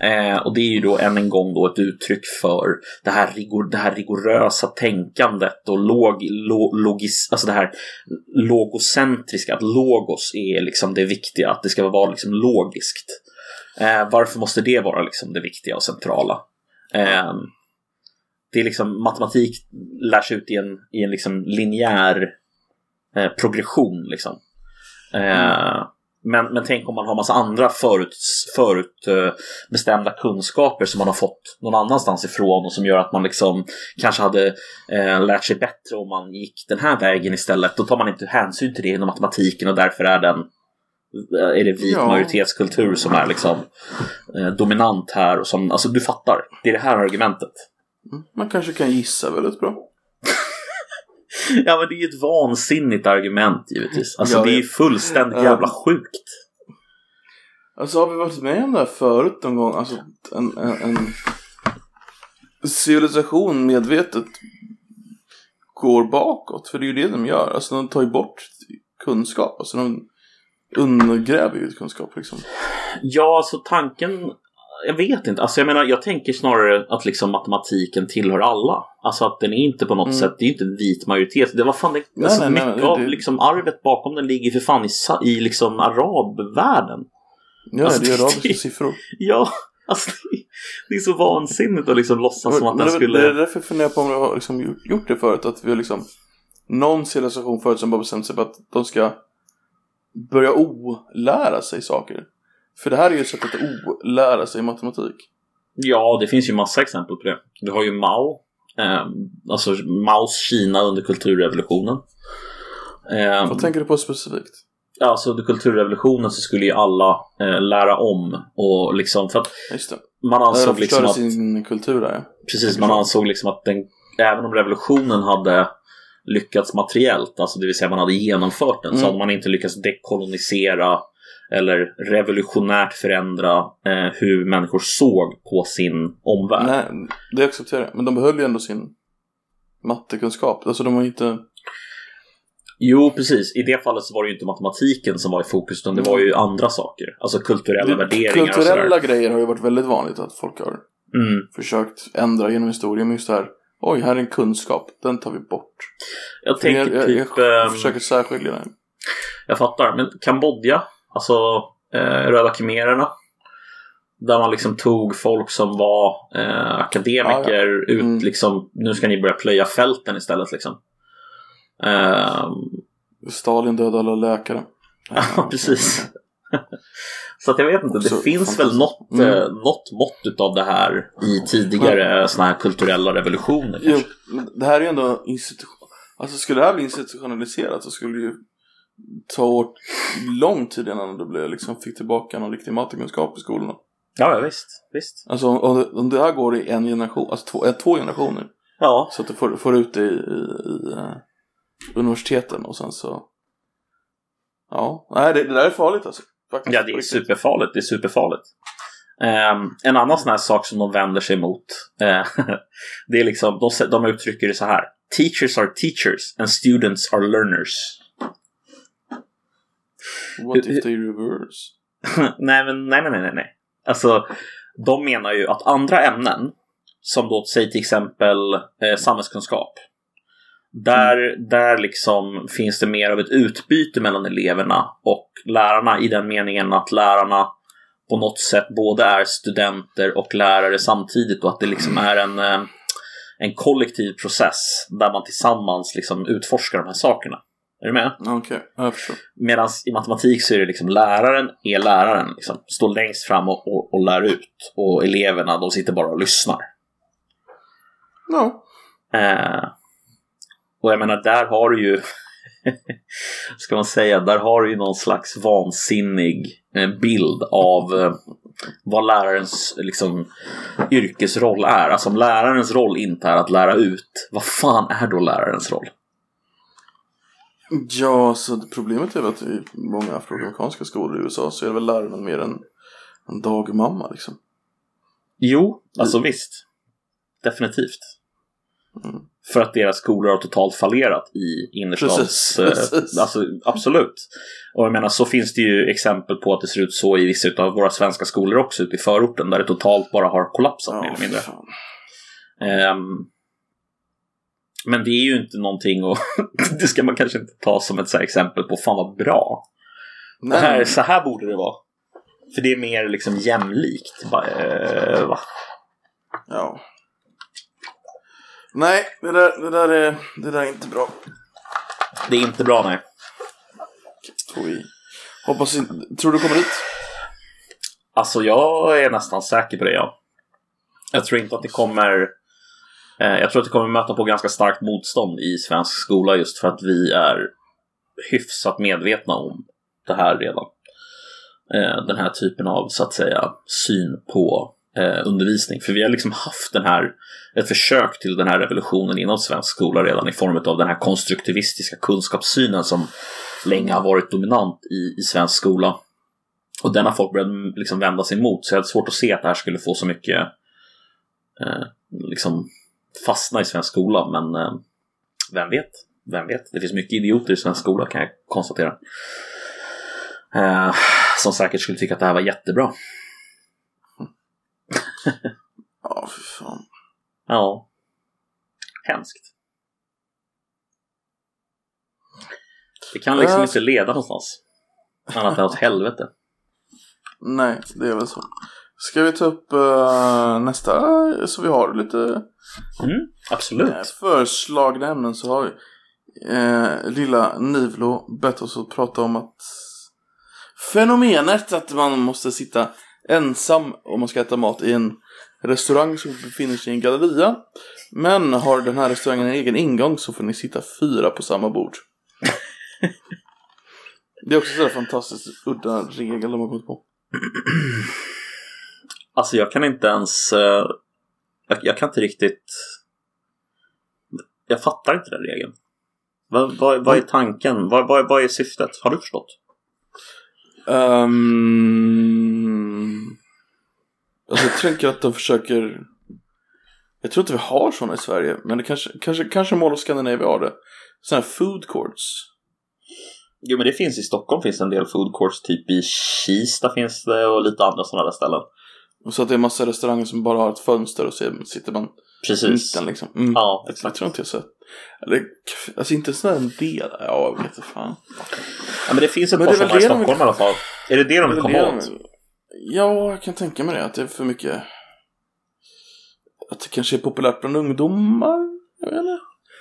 Eh, och det är ju då än en gång då ett uttryck för det här, rigor, det här rigorösa tänkandet och log, lo, logis, alltså det här logocentriska, att logos är liksom det viktiga, att det ska vara liksom logiskt. Eh, varför måste det vara liksom det viktiga och centrala? Eh, det är liksom matematik lärs ut i en, i en liksom linjär eh, progression. Liksom. Eh, men, men tänk om man har massa andra förut, förut eh, kunskaper som man har fått någon annanstans ifrån och som gör att man liksom kanske hade eh, lärt sig bättre om man gick den här vägen istället. Då tar man inte hänsyn till det inom matematiken och därför är den är det vit Ja. majoritetskultur som är liksom eh, dominant här. Och som, alltså du fattar, det är det här argumentet. Mm. Man kanske kan gissa väldigt bra. Ja men det är ju ett vansinnigt argument givetvis. Alltså Jag det är ju fullständigt Ja. jävla sjukt. Alltså har vi varit med om det här förut någon gång? Alltså en, en, en civilisation medvetet går bakåt. För det är ju det de gör. Alltså de tar ju bort kunskap. Alltså de undergräver ju kunskap liksom. Ja, alltså tanken... Jag vet inte. Alltså jag menar, jag tänker snarare att liksom matematiken tillhör alla. Alltså att den är inte på något Mm. sätt, det är inte en vit majoritet. Det var fan det, Nej, alltså nej, nej, mycket det- av det- liksom arvet bakom den ligger för fan i, i liksom arabvärlden. Ja, Alltså, det är det- arabiska siffror. Ja, alltså det, det är så vansinnigt att liksom låtsas som att den det, skulle... det är därför jag funderar på om vi har liksom gjort- gjort det förut. Att vi har liksom någon civilisation förut som bara bestämt sig för att de ska börja olära sig saker. För det här är ju ett sätt att olära sig matematik. Ja, det finns ju massa exempel på det. Du har ju Mao. Eh, alltså Maos Kina under kulturrevolutionen. Eh, Vad tänker du på specifikt? alltså under kulturrevolutionen så skulle ju alla eh, lära om och liksom för att man ansåg liksom att sin kultur där ja. precis, man ansåg liksom att den, även om revolutionen hade lyckats materiellt, alltså det vill säga man hade genomfört den, så Mm. hade man inte lyckats dekolonisera eller revolutionärt förändra eh, hur människor såg på sin omvärld. Nej, det accepterar jag. Men de behöll ju ändå sin mattekunskap. Alltså de ju inte... Jo, precis. I det fallet så var det ju inte matematiken som var i fokus, utan det var ju andra saker. Alltså kulturella värderingar och Kulturella grejer har ju varit väldigt vanligt att folk har Mm. försökt ändra genom historien. Men just det här, oj, här är en kunskap, den tar vi bort. Jag För jag, tänker jag, typ... jag, ehm, försöker särskilja det. Jag fattar, men Kambodja, alltså eh, Röda khmererna. Där man liksom tog folk som var eh, akademiker Ja, ut Mm. liksom, nu ska ni börja plöja fälten istället liksom. Ehm, Stalin dödade alla läkare. Ja, precis. Så att jag vet inte, det finns väl något, Mm. eh, något mått av det här i tidigare såna här kulturella revolutioner. Jo, det här är ju ändå institution... Alltså skulle det här bli institutionaliserat så skulle det ju ta lång tid innan det blev, liksom, fick tillbaka någon riktig matematikkunskap i skolorna. Ja, visst. visst. Alltså om, om det- om det här går i en generation, alltså två, eh, två generationer. Ja, Så att du får, får ut det i, i, i eh, universiteten och sen så... Ja, nej det, det där är farligt alltså. Faktiskt, ja det är superfarligt. Det är superfarligt. Ehm, en annan sån här sak som de vänder sig mot, eh, det är liksom, de, de uttrycker det så här. Teachers are teachers and students are learners. What if they reverse? nej, men nej, nej, nej, nej, nej. Alltså, de menar ju att andra ämnen, som då säg till exempel eh, samhällskunskap, där, där liksom finns det mer av ett utbyte mellan eleverna och lärarna i den meningen att lärarna på något sätt både är studenter och lärare samtidigt och att det liksom är en, eh, en kollektiv process där man tillsammans liksom utforskar de här sakerna. Är du med? Okej, jag förstår. Medan i matematik så är det liksom läraren är läraren, liksom, står längst fram och, och, och lär ut. Och eleverna de sitter bara och lyssnar. Ja. Eh, och jag menar, där har du ju, ska man säga, där har du ju någon slags vansinnig eh, bild av eh, vad lärarens liksom, yrkesroll är. Alltså om lärarens roll inte är att lära ut, vad fan är då lärarens roll? Ja, så problemet är väl att i många afroamerikanska skolor i USA så är det väl läraren mer en, en dagmamma liksom. Jo, alltså visst. Definitivt. Mm. För att deras skolor har totalt fallerat i innerstads... Eh. Alltså, absolut. Och jag menar, så finns det ju exempel på att det ser ut så i vissa av våra svenska skolor också ute i förorten där det totalt bara har kollapsat mer eller mindre. Ehm, men det är ju inte någonting och det ska man kanske inte ta som ett exempel på fan vad bra. Det Nej, här, så här borde det vara. För det är mer liksom jämlikt. Bara, eh, va? ja. Nej, det där, det där, är, det där är inte bra. Det är inte bra nej. Oj. Hoppas inte, tror du kommer dit? Alltså jag är nästan säker på det ja. Jag tror inte att det kommer eh, Jag tror att det kommer möta på ganska starkt motstånd i svensk skola just för att vi är hyfsat medvetna om det här redan. Eh, den här typen av så att säga syn på eh, undervisning. För vi har liksom haft den här ett försök till den här revolutionen inom svensk skola redan i form av den här konstruktivistiska kunskapssynen som länge har varit dominant i, i svensk skola. Och den har folk börjat mm, liksom vända sig emot. Så jag hade svårt att se att det här skulle få så mycket eh, liksom fastna i svensk skola. Men eh, vem vet? Vem vet? Det finns mycket idioter i svensk skola kan jag konstatera. Eh, som säkert skulle tycka att det här var jättebra. Ja, för fan. Ja. Hemskt. Det kan liksom Äh. inte leda någonstans. Annat än åt helvete. Nej, det är väl så. Ska vi ta upp eh, nästa, så vi har lite Mm, absolut. eh, förslagna ämnen så har vi eh, lilla Nivlo bett oss att prata om att fenomenet att man måste sitta ensam om man ska äta mat i en restaurang som befinner sig i en galleria. Men har den här restaurangen en egen ingång så får ni sitta fyra på samma bord. Det är också så här fantastiskt udda regel de har kommit på. Alltså jag kan inte ens... eh, jag, jag kan inte riktigt... Jag fattar inte den regeln. Vad, vad, vad är tanken? Vad, vad, vad är syftet? Har du förstått? Um, alltså jag tänker att de försöker Jag tror inte vi har sådana i Sverige Men det kanske, kanske, kanske Mall of Scandinavia har det Sådana här food courts Jo men det finns i Stockholm finns en del food courts. Typ i Kista finns det och lite andra sådana där ställen. Och så att det är massa restauranger som bara har ett fönster och så sitter man Precis. mitten liksom mm. Ja, Jag exakt. tror inte jag sett Eller, alltså inte en del Ja, jag vet inte fan Ja, men det finns ett Men par sådana i det de Stockholm i alla fall. Är det det de vill komma åt? Ja, jag kan tänka mig det. Att det är för mycket... Att det kanske är populärt bland ungdomar. Jag vet inte.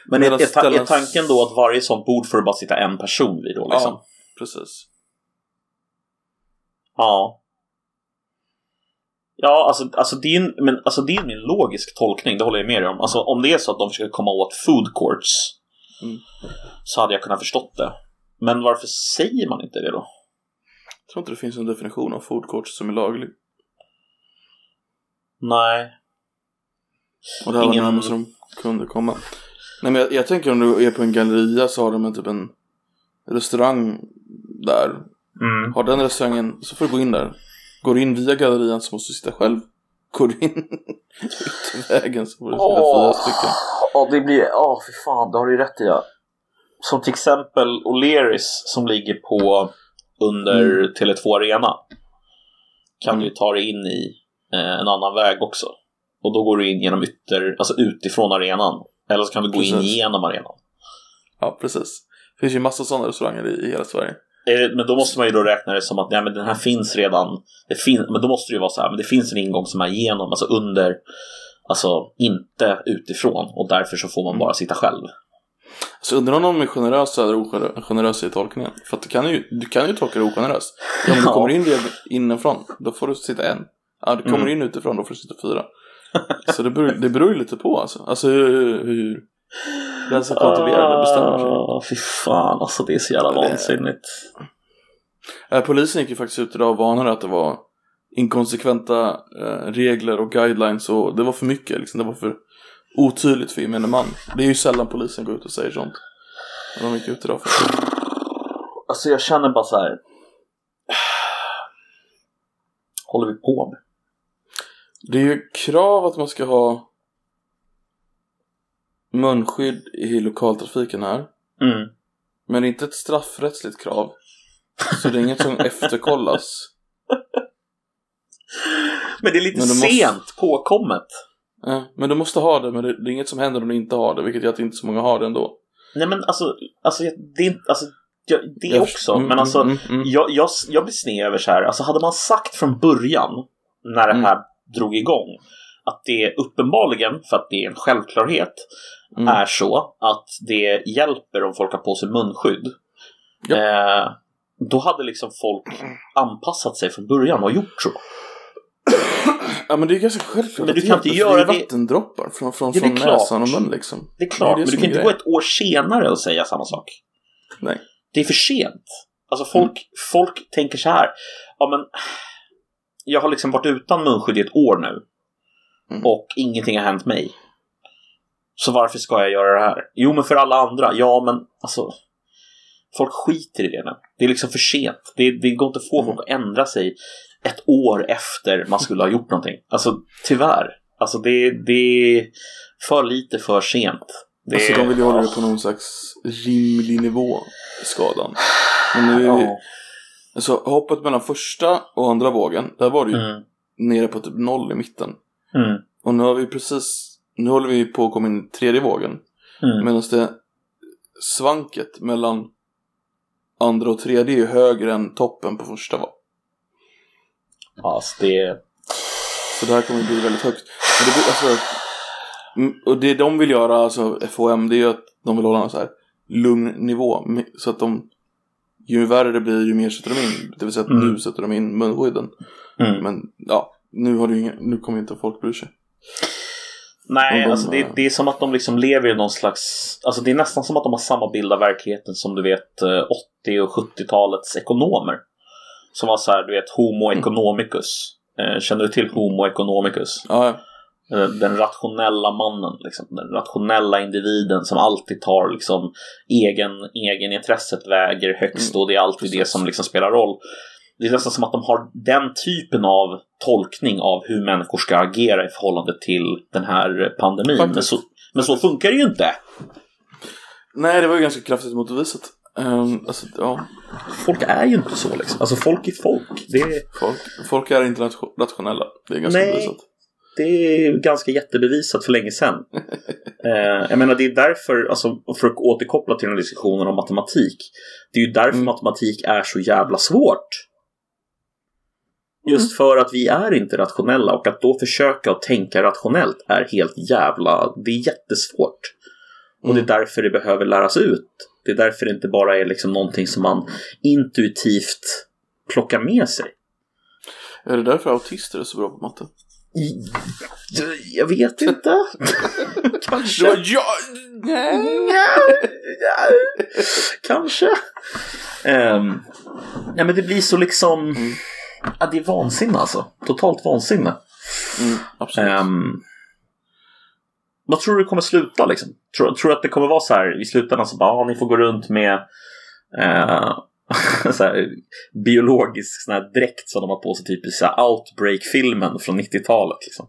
Men är, är, ta- är tanken då att varje sånt bord får det bara sitta en person vid då liksom? Ja, precis. Ja. Ja, alltså, alltså, det är en, men, alltså det är min logisk tolkning, det håller jag med dig om. Alltså om det är så att de försöker komma åt food courts Mm. så hade jag kunnat förstått det. Men varför säger man inte det då? Jag tror inte det finns en definition av food court som är laglig. Nej. Och det här Ingen- var närmast de kunde komma. Nej men jag, jag tänker om du är på en galleria så har de en typ en restaurang där. Mm. Har den restaurangen så får du gå in där. Går du in via gallerian så måste du sitta själv. Går du in ut vägen så får du sitta fyra stycken. Ja, det blir... Ja, för fan, det har du ju rätt i. Ja. Som till exempel O'Learys som ligger på under Tele2 Arena. Kan du ju ta dig in i eh, en annan väg också. Och då går du in genom ytter, alltså utifrån arenan. Eller så kan du gå in Precis. genom arenan. Ja precis. Det finns ju massa sådana restauranger i, i hela Sverige. Eh, Men då måste man ju då räkna det som att nej, men den här finns redan. Det fin- men då måste det ju vara så här, men det finns en ingång som är genom, alltså under, alltså inte utifrån. Och därför så får man bara sitta själv. Så undrar om de är generösa eller ogenerösa i tolkningen. För att du kan ju, du kan ju tolka det ogeneröst. Om du kommer in inifrån, då får du sitta en. Ja, du kommer Mm. in utifrån, då får du sitta fyra. Så det beror, det beror ju lite på alltså. Alltså hur, hur den som kontrollerar det bestämmer sig. Ah, fy fan, alltså det är så jävla vansinnigt. Eh, polisen gick ju faktiskt ut idag och varnade att det var inkonsekventa eh, regler och guidelines och det var för mycket liksom. Det var för otydligt för gemene man. Det är ju sällan polisen går ut och säger sånt. Men de gick ut idag för Alltså jag känner bara så här. Håller vi på med? Det är ju krav att man ska ha munskydd i lokaltrafiken här. Mm. Men det är inte ett straffrättsligt krav. Så det är inget som efterkollas. Men det är lite du måste- sent påkommet. Eh, Men du måste ha det, men det, det är inget som händer om du inte har det. Vilket gör att inte så många har det ändå. Nej men alltså, alltså det är inte, alltså jag, det Jag också. mm, men alltså, mm, mm, mm. jag, jag, jag blir sned över så här. Alltså hade man sagt från början när det Mm. här drog igång att det uppenbarligen, för att det är en självklarhet, är så att det hjälper om folk har på sig munskydd. Ja. Eh, då hade liksom folk anpassat sig från början och gjort så. Ja men det är ganska självklart Men du kan inte göra det är vattendroppar från, från, Ja, från näsan och munnen liksom. Det är klart, Det är det men du kan inte gå ett år senare och säga samma sak. Nej. Det är för sent. Alltså folk, folk tänker så här. Ja men, jag har liksom varit utan munskydd i ett år nu. Mm. Och ingenting har hänt mig. Så varför ska jag göra det här? Jo men för alla andra. Ja men alltså. Folk skiter i det nu. Det är liksom för sent. Det, det går inte att få Mm. folk att ändra sig ett år efter man skulle ha gjort någonting. Alltså tyvärr. Alltså det, det är för lite för sent. Det, Alltså de vill ju hålla det på någon slags rimlig nivå, skadan. Men nu, Ja. alltså hoppet mellan första och andra vågen, där var det ju Mm. nere på typ noll i mitten. Mm. Och nu har vi precis, nu håller vi på att komma in i tredje vågen. Mm. Medan det svanket mellan andra och tredje är ju högre än toppen på första var. Alltså det... Så det här kommer bli väldigt högt. Men det alltså, mm, och det de vill göra, alltså FOM, det är ju att de vill hålla en så här lugn nivå. Så att de, ju värre det blir, ju mer sätter de in. Det vill säga att Mm. nu sätter de in munskydden. Mm. Men ja, nu, har det inga, nu kommer inte folk bry sig. Nej, de, alltså det, eh, det är som att de liksom lever i någon slags... Alltså det är nästan som att de har samma bild av verkligheten som du vet eh, 80 och 70-talets ekonomer. Som var så här, du vet, Homo economicus. Eh, Känner du till Homo economicus? Ja. Eh, Den rationella mannen, liksom. den rationella individen som alltid tar liksom, egen, egenintresset väger högst Mm, och det är alltid det precis. som liksom spelar roll. Det är nästan som att de har den typen av tolkning av hur människor ska agera i förhållande till den här pandemin. Men så, men så funkar det ju inte. Nej, det var ju ganska kraftigt motbevisat. Um, alltså, ja, Folk är ju inte så liksom. Alltså folk är folk. Det är, folk, folk är inte ration- rationella. Det är ganska Nej. bevisat. det är ganska jättebevisat för länge sedan. eh, jag menar det är därför, alltså, för att återkoppla till den diskussionen om matematik. Det är ju därför Mm. matematik är så jävla svårt. Just för att vi är inte rationella och att då försöka att tänka rationellt är helt jävla, det är jättesvårt. Och det är därför det behöver läras ut. Det är därför det inte bara är liksom någonting som man intuitivt plockar med sig. Är det därför autister är så bra på matte? Jag vet inte. Kanske. Det var ja! Nej! Kanske. Um, ja, men det blir så liksom... Ja, det är vansinne alltså. Totalt vansinne. Mm, absolut. Um, vad tror du kommer sluta liksom? Tror, tror du att det kommer vara så här i slutändan så bara, ah, ni får gå runt med eh, så här, biologisk sån här dräkt som de har på sig typ i Outbreak-filmen från 90-talet liksom.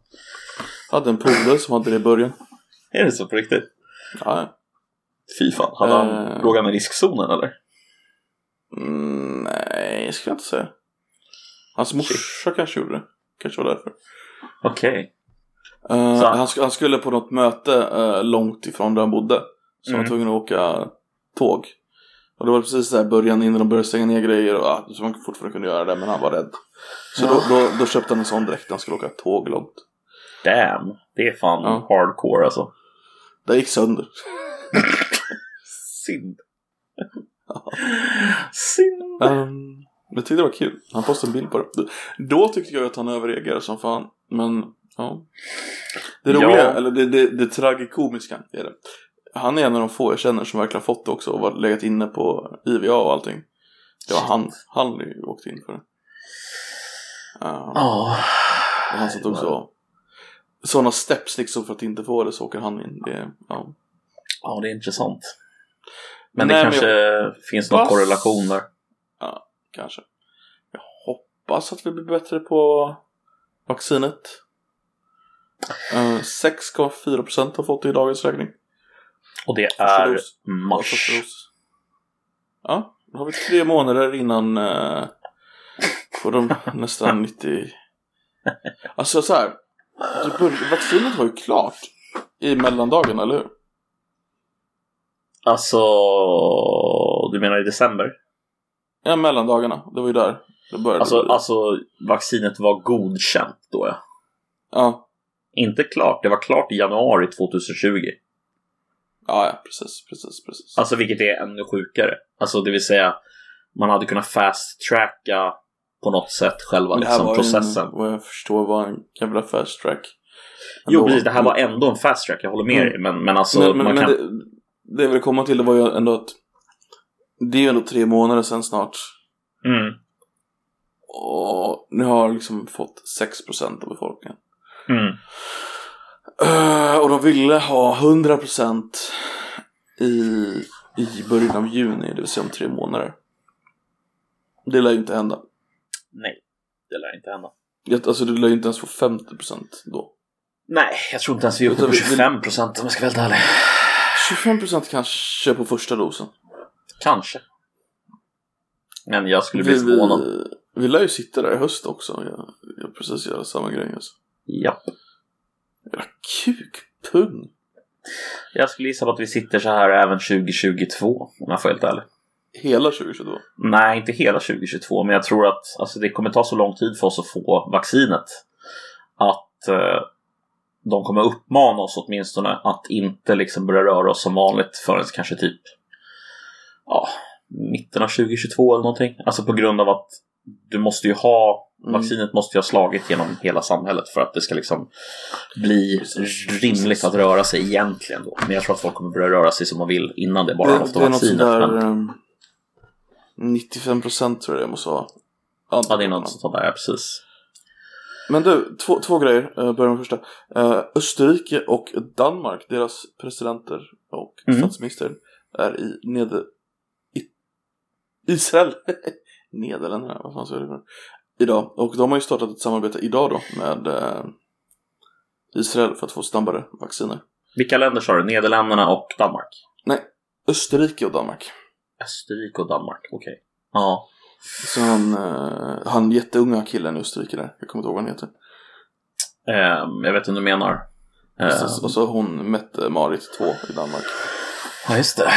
Jag hade en polare som hade det i början. Är det så på riktigt? Ja, Fy fan, hade han, Eh. låg han i riskzonen eller? mm, nej, det ska jag inte säga. Hans morsa kanske gjorde det. Kanske var därför. Okej. Eh, Så- han, han skulle på något möte eh, långt ifrån där han bodde. Så han var Mm. tvungen att åka tåg. Och det var precis där början innan de började stänga ner grejer. Och, ja, så man fortfarande kunde göra det men han var rädd. Så då, då, då köpte han en sån dräkt när han skulle åka tåg långt. Damn, det är fan Ja. hardcore alltså. Det gick sönder. Synd. Synd. Um, jag tyckte det var kul. Han postade en bild på det. Då tyckte jag att han överreagerade som fan. Men ja. Det roliga, Ja. eller det, det, det tragikomiska är det. Han är en av de få jag känner som verkligen fått det också och varit legat inne på IVA och allting. Det var han. Han hade ju åkt in för det. Uh, Ja. och han satt också sådana steps liksom för att inte få det så åker han in. Det, ja. Ja, det är intressant. Men Nej, det men kanske finns någon korrelation där. Kanske. Jag hoppas att vi blir bättre på vaccinet. Uh, 6,4% har fått det i dagens räkning. Och det är mars. Ja, då har vi tre månader innan uh, på de nästan 90... Alltså så här. det bör- Vaccinet var ju klart i mellandagen, eller hur? Alltså, du menar i december? Ja, mellandagarna. Det var ju där det började. Alltså, alltså vaccinet var godkänt då ja. Ja, Inte klart, det var klart i januari 2020. ja, ja, precis, precis, precis. Alltså vilket är ännu sjukare. Alltså det vill säga, man hade kunnat fast-tracka på något sätt själva det här liksom, var processen. En, vad jag förstår var en jävla fast track. Jo, precis. Det här var ändå en fast track, jag håller med Mm. dig. Men, men alltså, men, men, man kan... det, det jag vill komma till det var ju ändå att det är ju ändå tre månader sedan snart. Mm, Och ni har liksom fått 6% av befolkningen. Mm. Eh, och de ville ha 100% i, i början av juni, det vill säga om tre månader. Det lär ju inte hända. Nej, det lär inte hända. Jag- Alltså du lär ju inte ens få 50% då. Nej, jag tror inte ens vi är uppe på vi- 25 procent om jag ska vara helt ärlig. 25% kanske på första dosen. Kanske. Men jag skulle bli Vi, vi, förvånad. vi lär ju sitta där i höst också. Jag, jag precis göra samma grej alltså. Ja. Jävla kukpung. Jag skulle gissa på att vi sitter så här även 2022, om jag får helt ärlig. Hela 2022. Nej, inte hela 2022, men jag tror att alltså, det kommer ta så lång tid för oss att få vaccinet att eh, de kommer uppmana oss åtminstone att inte liksom börja röra oss som vanligt förrän kanske typ ja, mitten av 2022 eller någonting. Alltså på grund av att du måste ju ha Mm. Vaccinet måste ju ha slagit genom hela samhället för att det ska liksom bli Precis, rimligt precis. att röra sig egentligen då. Men jag tror att folk kommer börja röra sig som de vill innan det bara det, haft det vaccinet. där... Men, ehm, 95% tror jag det måste vara. ja, det är något sånt där, ja, precis. Men du, två, två grejer. Uh, börjar med första. Eh, Österrike och Danmark, deras presidenter och Mm. statsminister är i Neder... I, Israel. Nederländerna, vad fan du för? Idag. Och de har ju startat ett samarbete idag då med eh, Israel för att få snabbare vacciner. Vilka länder sa du? Nederländerna och Danmark? Nej, Österrike och Danmark. Österrike och Danmark, okej. Ja. Så han, eh, han jätteunga killen i Österrike där, jag kommer inte ihåg vad han heter. Ehm, jag vet inte vad du menar. Ehm, Precis. Och så hon Mette Marit 2 i Danmark. ja, just det.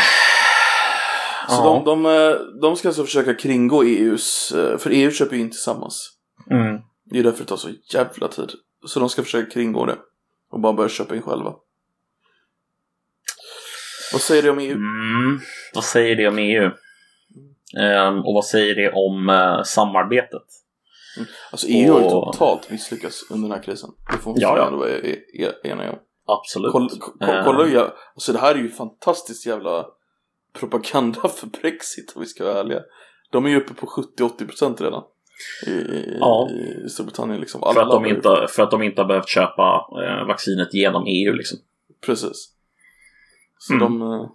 Så Ja. de, de, eh, de ska alltså försöka kringgå EUs, eh, för EU köper ju in tillsammans. Mm. Det är därför det tar så jävla tid. Så de ska försöka kringgå det. Och bara börja köpa in själva. Vad säger du om EU? Mm, vad säger det om EU? Ehm, och vad säger det om eh, samarbetet? Alltså EU har ju Och- totalt misslyckats under den här krisen. Det får man Ja, ja. ändå vara eniga om. Absolut. Kolla, ko- kolla hur jag, alltså det här är ju fantastiskt jävla propaganda för Brexit om vi ska vara ärliga. De är ju uppe på 70-80% redan. I, Ja. i Storbritannien liksom. för, att de inte, för att de inte har behövt köpa eh, vaccinet genom EU liksom. Precis. Så Mm. de, eh,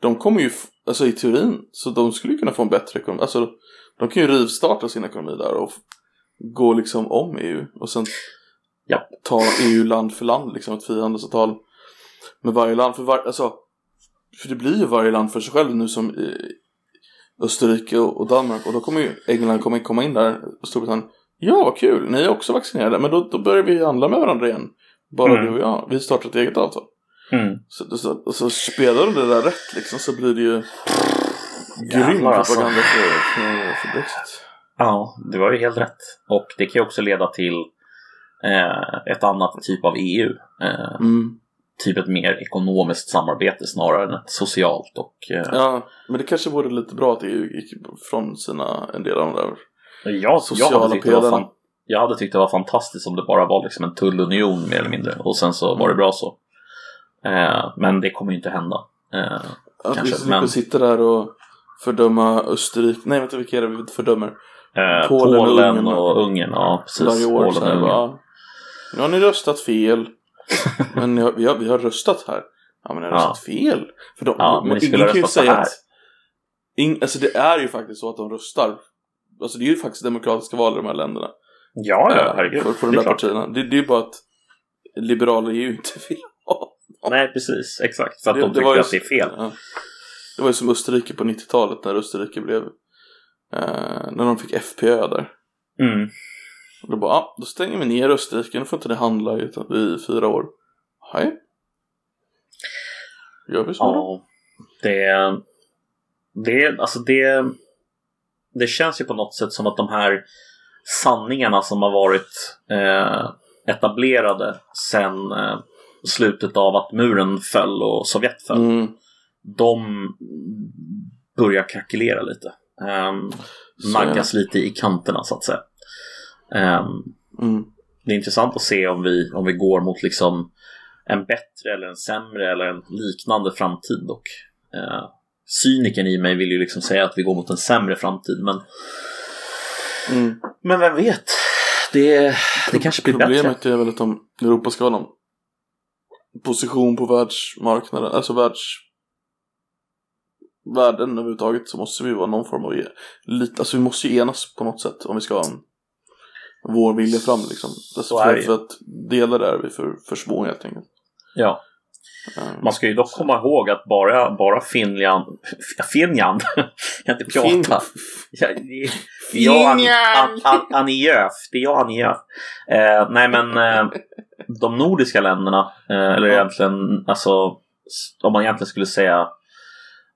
de kommer ju, alltså i teorin, så de skulle kunna få en bättre ekonomi. Alltså de kan ju rivstarta sin ekonomi där och gå liksom om EU och sen Ja. ta EU land för land, liksom ett frihandelsavtal med varje land. För, var, alltså, för det blir ju varje land för sig själv nu som Österrike och, Danmark och då kommer ju England komma, komma in där och Storbritannien. Ja, vad kul, ni är också vaccinerade, men då, då börjar vi handla med varandra igen. Bara Mm. du och jag, vi startar ett eget avtal. Mm. Så, så, så spelar de det där rätt liksom så blir det ju grym Jävlar, alltså. propaganda för, för, för Brexit. Ja, det var ju helt rätt. Och det kan ju också leda till eh, ett annat typ av EU. Eh, Mm. Typ ett mer ekonomiskt samarbete snarare än ett socialt. Och, eh, Ja, men det kanske vore lite bra att EU gick från sina, en del av de där. jag, jag, sociala hade tyckt det var pelarna. fan, jag hade tyckt det var fantastiskt om det bara var liksom en tullunion mer eller mindre. Och sen så var det bra så. Eh, men det kommer ju inte hända. Eh, Att Kanske, vi men- sitta där och fördöma Österrike, nej vänta vilka är det vi fördömer? eh, Polen och Polen, Ungern. och Ungern. Ja, precis. Varje år Polen och Ungern. va? Nu har ni röstat fel. men har, vi, har, vi har röstat här. Ja men ni har Ja. röstat fel. För de, Ja, men ni skulle ingen ha kan ju röstat här. att ing, Alltså det är ju faktiskt så att de röstar. Alltså det är ju faktiskt demokratiska val i de här länderna. Ja, ja, Eh, herregud. För, för de där klart. partierna. Det, det är ju bara att liberaler EU inte vill ha. Nej, precis. Exakt. För att Det- de tycker ju- att det är fel. Ja. Det var ju som Österrike på 90-talet när Österrike blev eh, när de fick FPÖ där. Mm. Och då bara, ah, då stänger vi ner Österrike, nu får inte det handla i, i fyra år. Hej. Gör vi så då? Ja, det, det, alltså det, det känns ju på något sätt som att de här sanningarna som har varit eh, etablerade sedan eh, slutet av att muren föll och Sovjet föll, Mm, de börjar krackelera lite. Så naggas lite i kanterna så att säga. Ehm, mm. det är intressant att se om vi, om vi går mot liksom en bättre eller en sämre eller en liknande framtid. Och, eh, cynikern i mig vill ju liksom säga att vi går mot en sämre framtid. Men, Mm. men vem vet? Det, det kanske blir bättre. Problemet är väl att om Europa ska ha någon position på världsmarknaden, alltså världs världen överhuvudtaget så måste vi vara någon form av, e- lite, alltså vi måste ju enas på något sätt om vi ska ha en, vår vilja fram liksom. Alltså, Så är för, att delar är vi för, för små helt enkelt. Ja. Um, Man ska ju dock komma ihåg att bara, bara Finland, Finland, jag kan inte prata. Fin- Ja, det- det är jag, An- An- An- Annie Lööf. Det är jag, Annie. Eh, nej, men eh, de nordiska länderna, eh, eller Ja. egentligen, alltså, om man egentligen skulle säga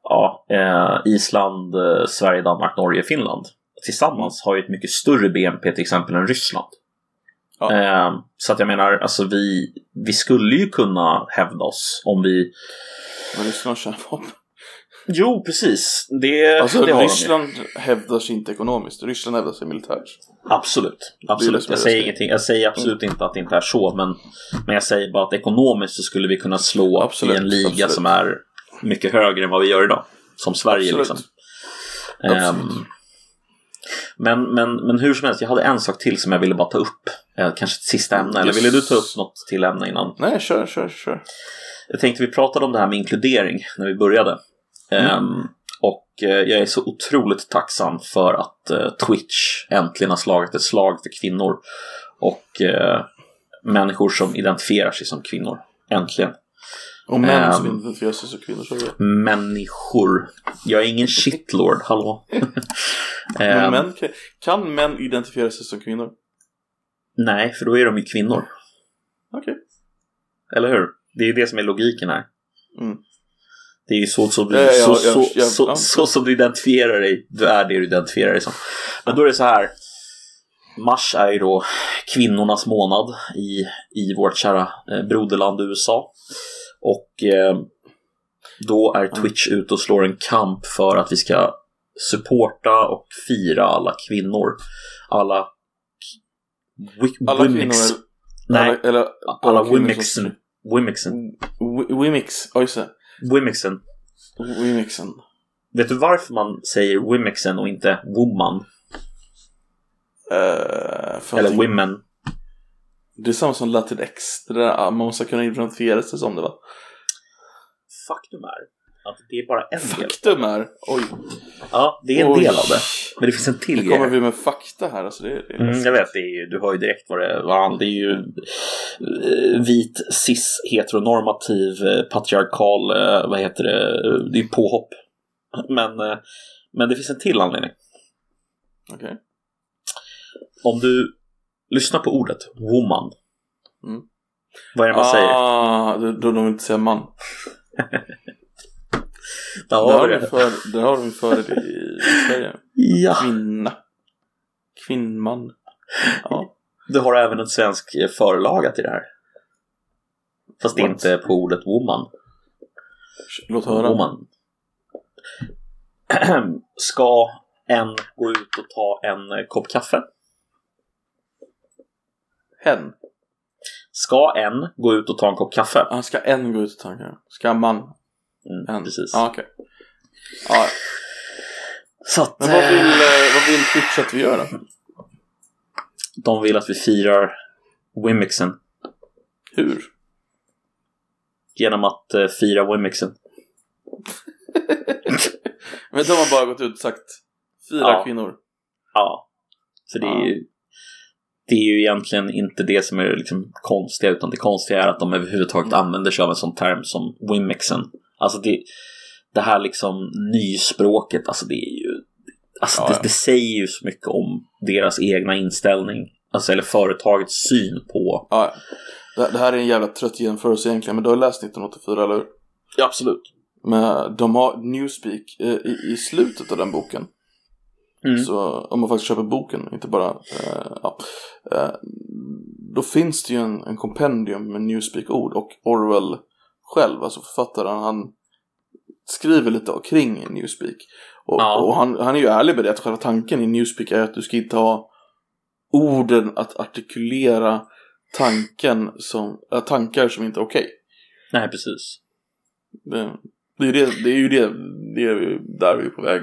ja, eh, Island, eh, Sverige, Danmark, Norge, Finland tillsammans har ju ett mycket större BNP till exempel än Ryssland. Ja. Eh, så att jag menar, alltså vi, vi skulle ju kunna hävda oss om vi... Men Ryssland har kärnvapen. Jo, precis. Det, Alltså det har de. Ryssland hävdar sig inte ekonomiskt, Ryssland hävdar sig militärt. Absolut. Absolut. Jag säger ingenting. Jag säger absolut inte att det inte är så, men, men jag säger bara att ekonomiskt så skulle vi kunna slå Absolut, i en liga absolut. som är mycket högre än vad vi gör idag. Som Sverige Absolut. liksom. Absolut. Ehm, men, men, men hur som helst, jag hade en sak till som jag ville bara ta upp. Eh, kanske ett sista ämne. Eller Yes. ville du ta upp något till ämne innan? Nej, kör, kör, kör. Jag tänkte vi pratade om det här med inkludering när vi började. Ehm, och eh, jag är så otroligt tacksam för att eh, Twitch äntligen har slagit ett slag för kvinnor. Och eh, människor som identifierar sig som kvinnor. Äntligen. Och män Ehm. som identifierar sig som kvinnor, så. Människor. Jag är ingen shitlord, hallå. Men Ehm, män, kan, män identifiera sig som kvinnor? Nej, för då är de ju kvinnor. Okej. Eller hur? Det är ju det som är logiken här. Mm. Det är ju så, ja, ja, så, så, så, så som du identifierar dig, du är det du identifierar dig som. Men då är det så här. Mars är ju då kvinnornas månad i, i vårt kära eh, broderland USA. Och eh, Då är Twitch ute och slår en kamp för att vi ska supporta och fira alla kvinnor. Alla... Alla kvinnor, Nej, eller, eller alla kvinnor wimixen. som- Wimixen. Wi- Wimix, ja just det. Wimixen. Wimixen. Vet du varför man säger wimixen och inte woman? Uh, Eller women? Det är samma som Latinx. Det där, ah, man måste kunna identifiera sig som det va? Faktum är att det är bara en del. Faktum är, oj. Ja, det är en Oj. del av det. Men det finns en till Nu kommer vi med fakta här. Alltså det, det är Mm, jag vet, det är du hör ju direkt vad det är. Det är ju eh, vit, cis, heteronormativ, eh, patriarkal, eh, vad heter det, det är påhopp. Men, men det finns en till anledning. Okej. Om du lyssnar på ordet woman. Mm. Vad är det man säger? Ah, då, då de inte säga man. Där Där har har, vi det. för, där har vi för det i Sverige. Ja. Kvinna. Kvinnman. Ja. Du har även en svensk eh, förlaga till det här. Fast det What? inte på ordet woman. Låt höra. Woman. Ska en gå ut och ta en eh, kopp kaffe? Hen. Ska en gå ut och ta en kopp kaffe? Han ska en gå ut och tanka. Ska man? Mm, En. precis. Ja, okej. Ja, Så att men vad vill, eh, eh, vad vill Twitch att vi gör då? de vill att vi firar Wimixen Hur? genom att eh, fira Wimixen. Men de har bara gått ut och sagt fyra Ja. kvinnor. Ja. Så det är Ja. ju det är ju egentligen inte det som är liksom konstiga utan det konstiga är att de överhuvudtaget Mm. använder sig av en sån term som Wimixen. Alltså det, det här liksom nyspråket, alltså det är ju Alltså Ja, det, ja. det säger ju så mycket om deras egna inställning. Alltså eller företagets syn på... Ja, det, det här är en jävla trött jämförelse egentligen, men du har läst 1984, eller hur? Ja, absolut. Men de har Newspeak eh, i, i slutet av den boken. Mm. Så om man faktiskt köper boken, inte bara... Eh, ja, eh, då finns det ju en, en kompendium med Newspeak-ord och Orwell själv, alltså författaren, han skriver lite kring Newspeak. Och, Ja. och han, han är ju ärlig med det, att själva tanken i Newspeak är att du ska inte ha orden att artikulera tanken som, äh, tankar som inte är okej. Nej, precis. Det, det, är det, det är ju det, det är där vi är på väg,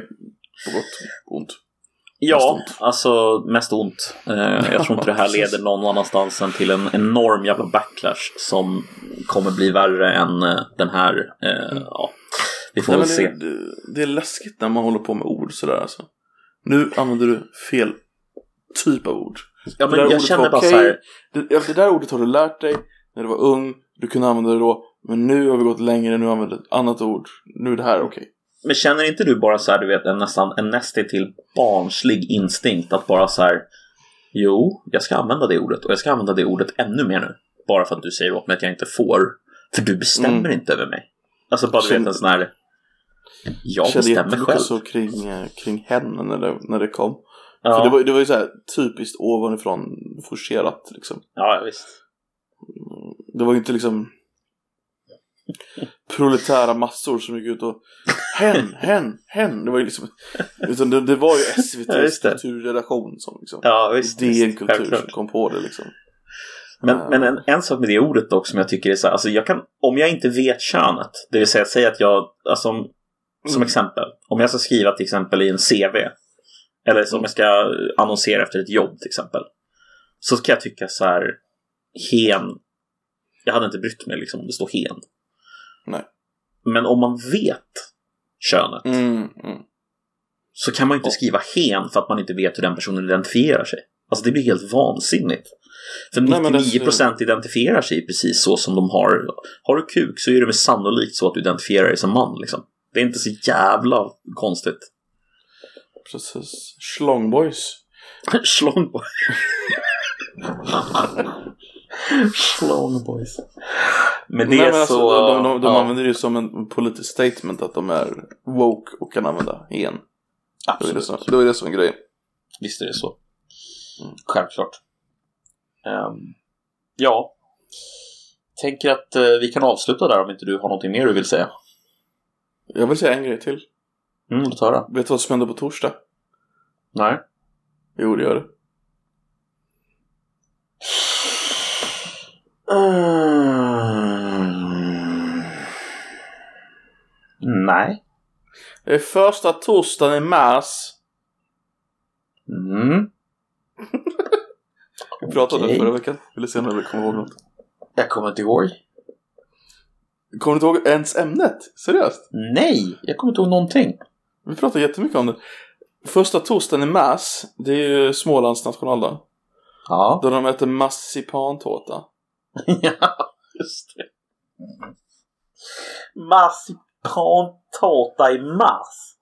på gott och ont. Mest Ja, ont. alltså mest ont. Eh, jag tror inte det här leder någon annanstans än till en enorm jävla backlash som kommer bli värre än eh, den här. Eh, ja, vi får Nej, väl se. det, det, är läskigt när man håller på med ord sådär alltså. Nu använder du fel typ av ord. Ja, det men där jag ordet känner bara okej. så här. Det, det där ordet har du lärt dig när du var ung, du kunde använda det då, men nu har vi gått längre, nu använder vi ett annat ord, nu är det här okej. Men känner inte du bara så här, du vet, en nästan en nästintill barnslig instinkt att bara så här. Jo, jag ska använda det ordet och jag ska använda det ordet ännu mer nu. Bara för att du säger åt mig att jag inte får. För du bestämmer Mm. inte över mig. Alltså bara du Känner- vet en sån här. Jag bestämmer själv. så kring, eh, kring henne när det, när det kom. Ja, För det var, det var ju så här typiskt ovanifrån forcerat liksom. ja, visst. Det var ju inte liksom proletära massor som gick ut och hen, hen, hen. Det var ju liksom, utan det, det var ju Ja, SVT's det. kulturredaktion som liksom, Ja, visst. DN visst, Kultur som kom på det liksom. Men, men en, en sak med det ordet dock som jag tycker är så här, alltså jag kan, om jag inte vet könet, det vill säga säga att jag, alltså om- som Mm. exempel, om jag ska skriva till exempel i en CV, eller som jag ska annonsera efter ett jobb till exempel, så ska jag tycka så här, hen, jag hade inte brytt mig liksom om det står hen. Nej. Men om man vet könet Mm, mm. så kan man inte skriva hen för att man inte vet hur den personen identifierar sig. Alltså det blir helt vansinnigt. För Nej, men 99% identifierar sig precis så som de har. Har du kuk så är det med sannolikt så att du identifierar dig som man. Liksom. Det är inte så jävla konstigt. Precis. Schlongboys. Schlongboy. Schlongboys. Med det Nej, men så... alltså, de, de, de ja, använder det ju som en politisk statement att de är woke och kan använda hen. Det var ju det absolut. som, ju det som var grejen. Visst är det så. Mm. Självklart. Ehm, ja. Tänker att eh, vi kan avsluta där om inte du har någonting mer du vill säga. Jag vill säga en grej till. Mm, låt höra. Vet du vad som händer på torsdag? Nej. Jo, det gör det. Mm. Nej. Det är första torsdagen i mars. Mm. Vi pratade Okej. förra veckan. Vill du se om du kommer ihåg något? Jag kommer inte ihåg. Kommer du inte ihåg ens ämnet? Seriöst? Nej, jag kommer inte ihåg någonting. Vi pratar jättemycket om det. Första torsdagen i mars, det är ju Smålands nationaldag. Ja. Då de äter marsipantårta. ja, just det. Marsipantårta i mars.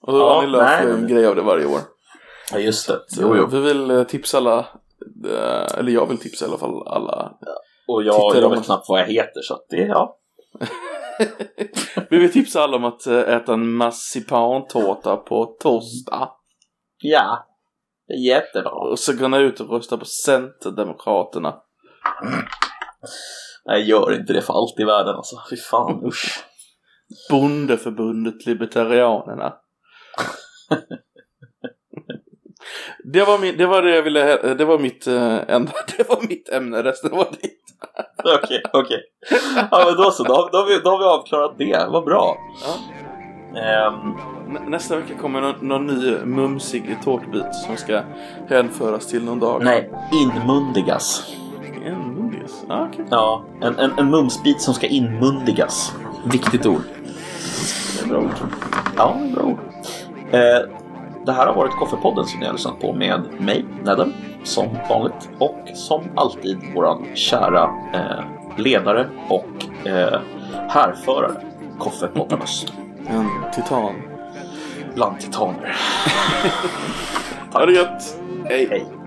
Och då Ja, har ni nej, men- en grej av det varje år. Ja, just det. Så vi vill eh, tipsa alla, eh, eller jag vill tipsa i alla fall alla. Och jag, jag vet knappt vad jag heter så att det, ja. Vi vill tipsa alla om att eh, äta en marsipantårta på torsdag. Ja. Det är jättebra. Och så gå ut och rösta på Centerdemokraterna. Nej, gör inte det för allt i världen alltså. Fy fan, usch. Bondeförbundet Libertarianerna. Det var, min, det var det jag ville, det var mitt eh, enda, det var mitt ämne, resten var ditt. Okej, okej. Ja, men då så. Då, har- då, har vi, då har vi avklarat det. Vad bra. Ja. Nä- Nästa vecka kommer någon, någon ny mumsig tårtbit som ska hänföras till någon dag. nej, inmundigas. En mumdis? Ah, okej. Ja, en, en, en mumsbit som ska inmundigas. Viktigt ord. Det är bra ord. Ja, bra ord. Eh, det här har varit Koffepodden som ni har lyssnat på med mig, Nedden, som vanligt. Och som alltid våran kära eh, ledare och eh, härförare, Koffepoddarnas. En titan. Bland titaner. Ha det gött! Hej! Hej.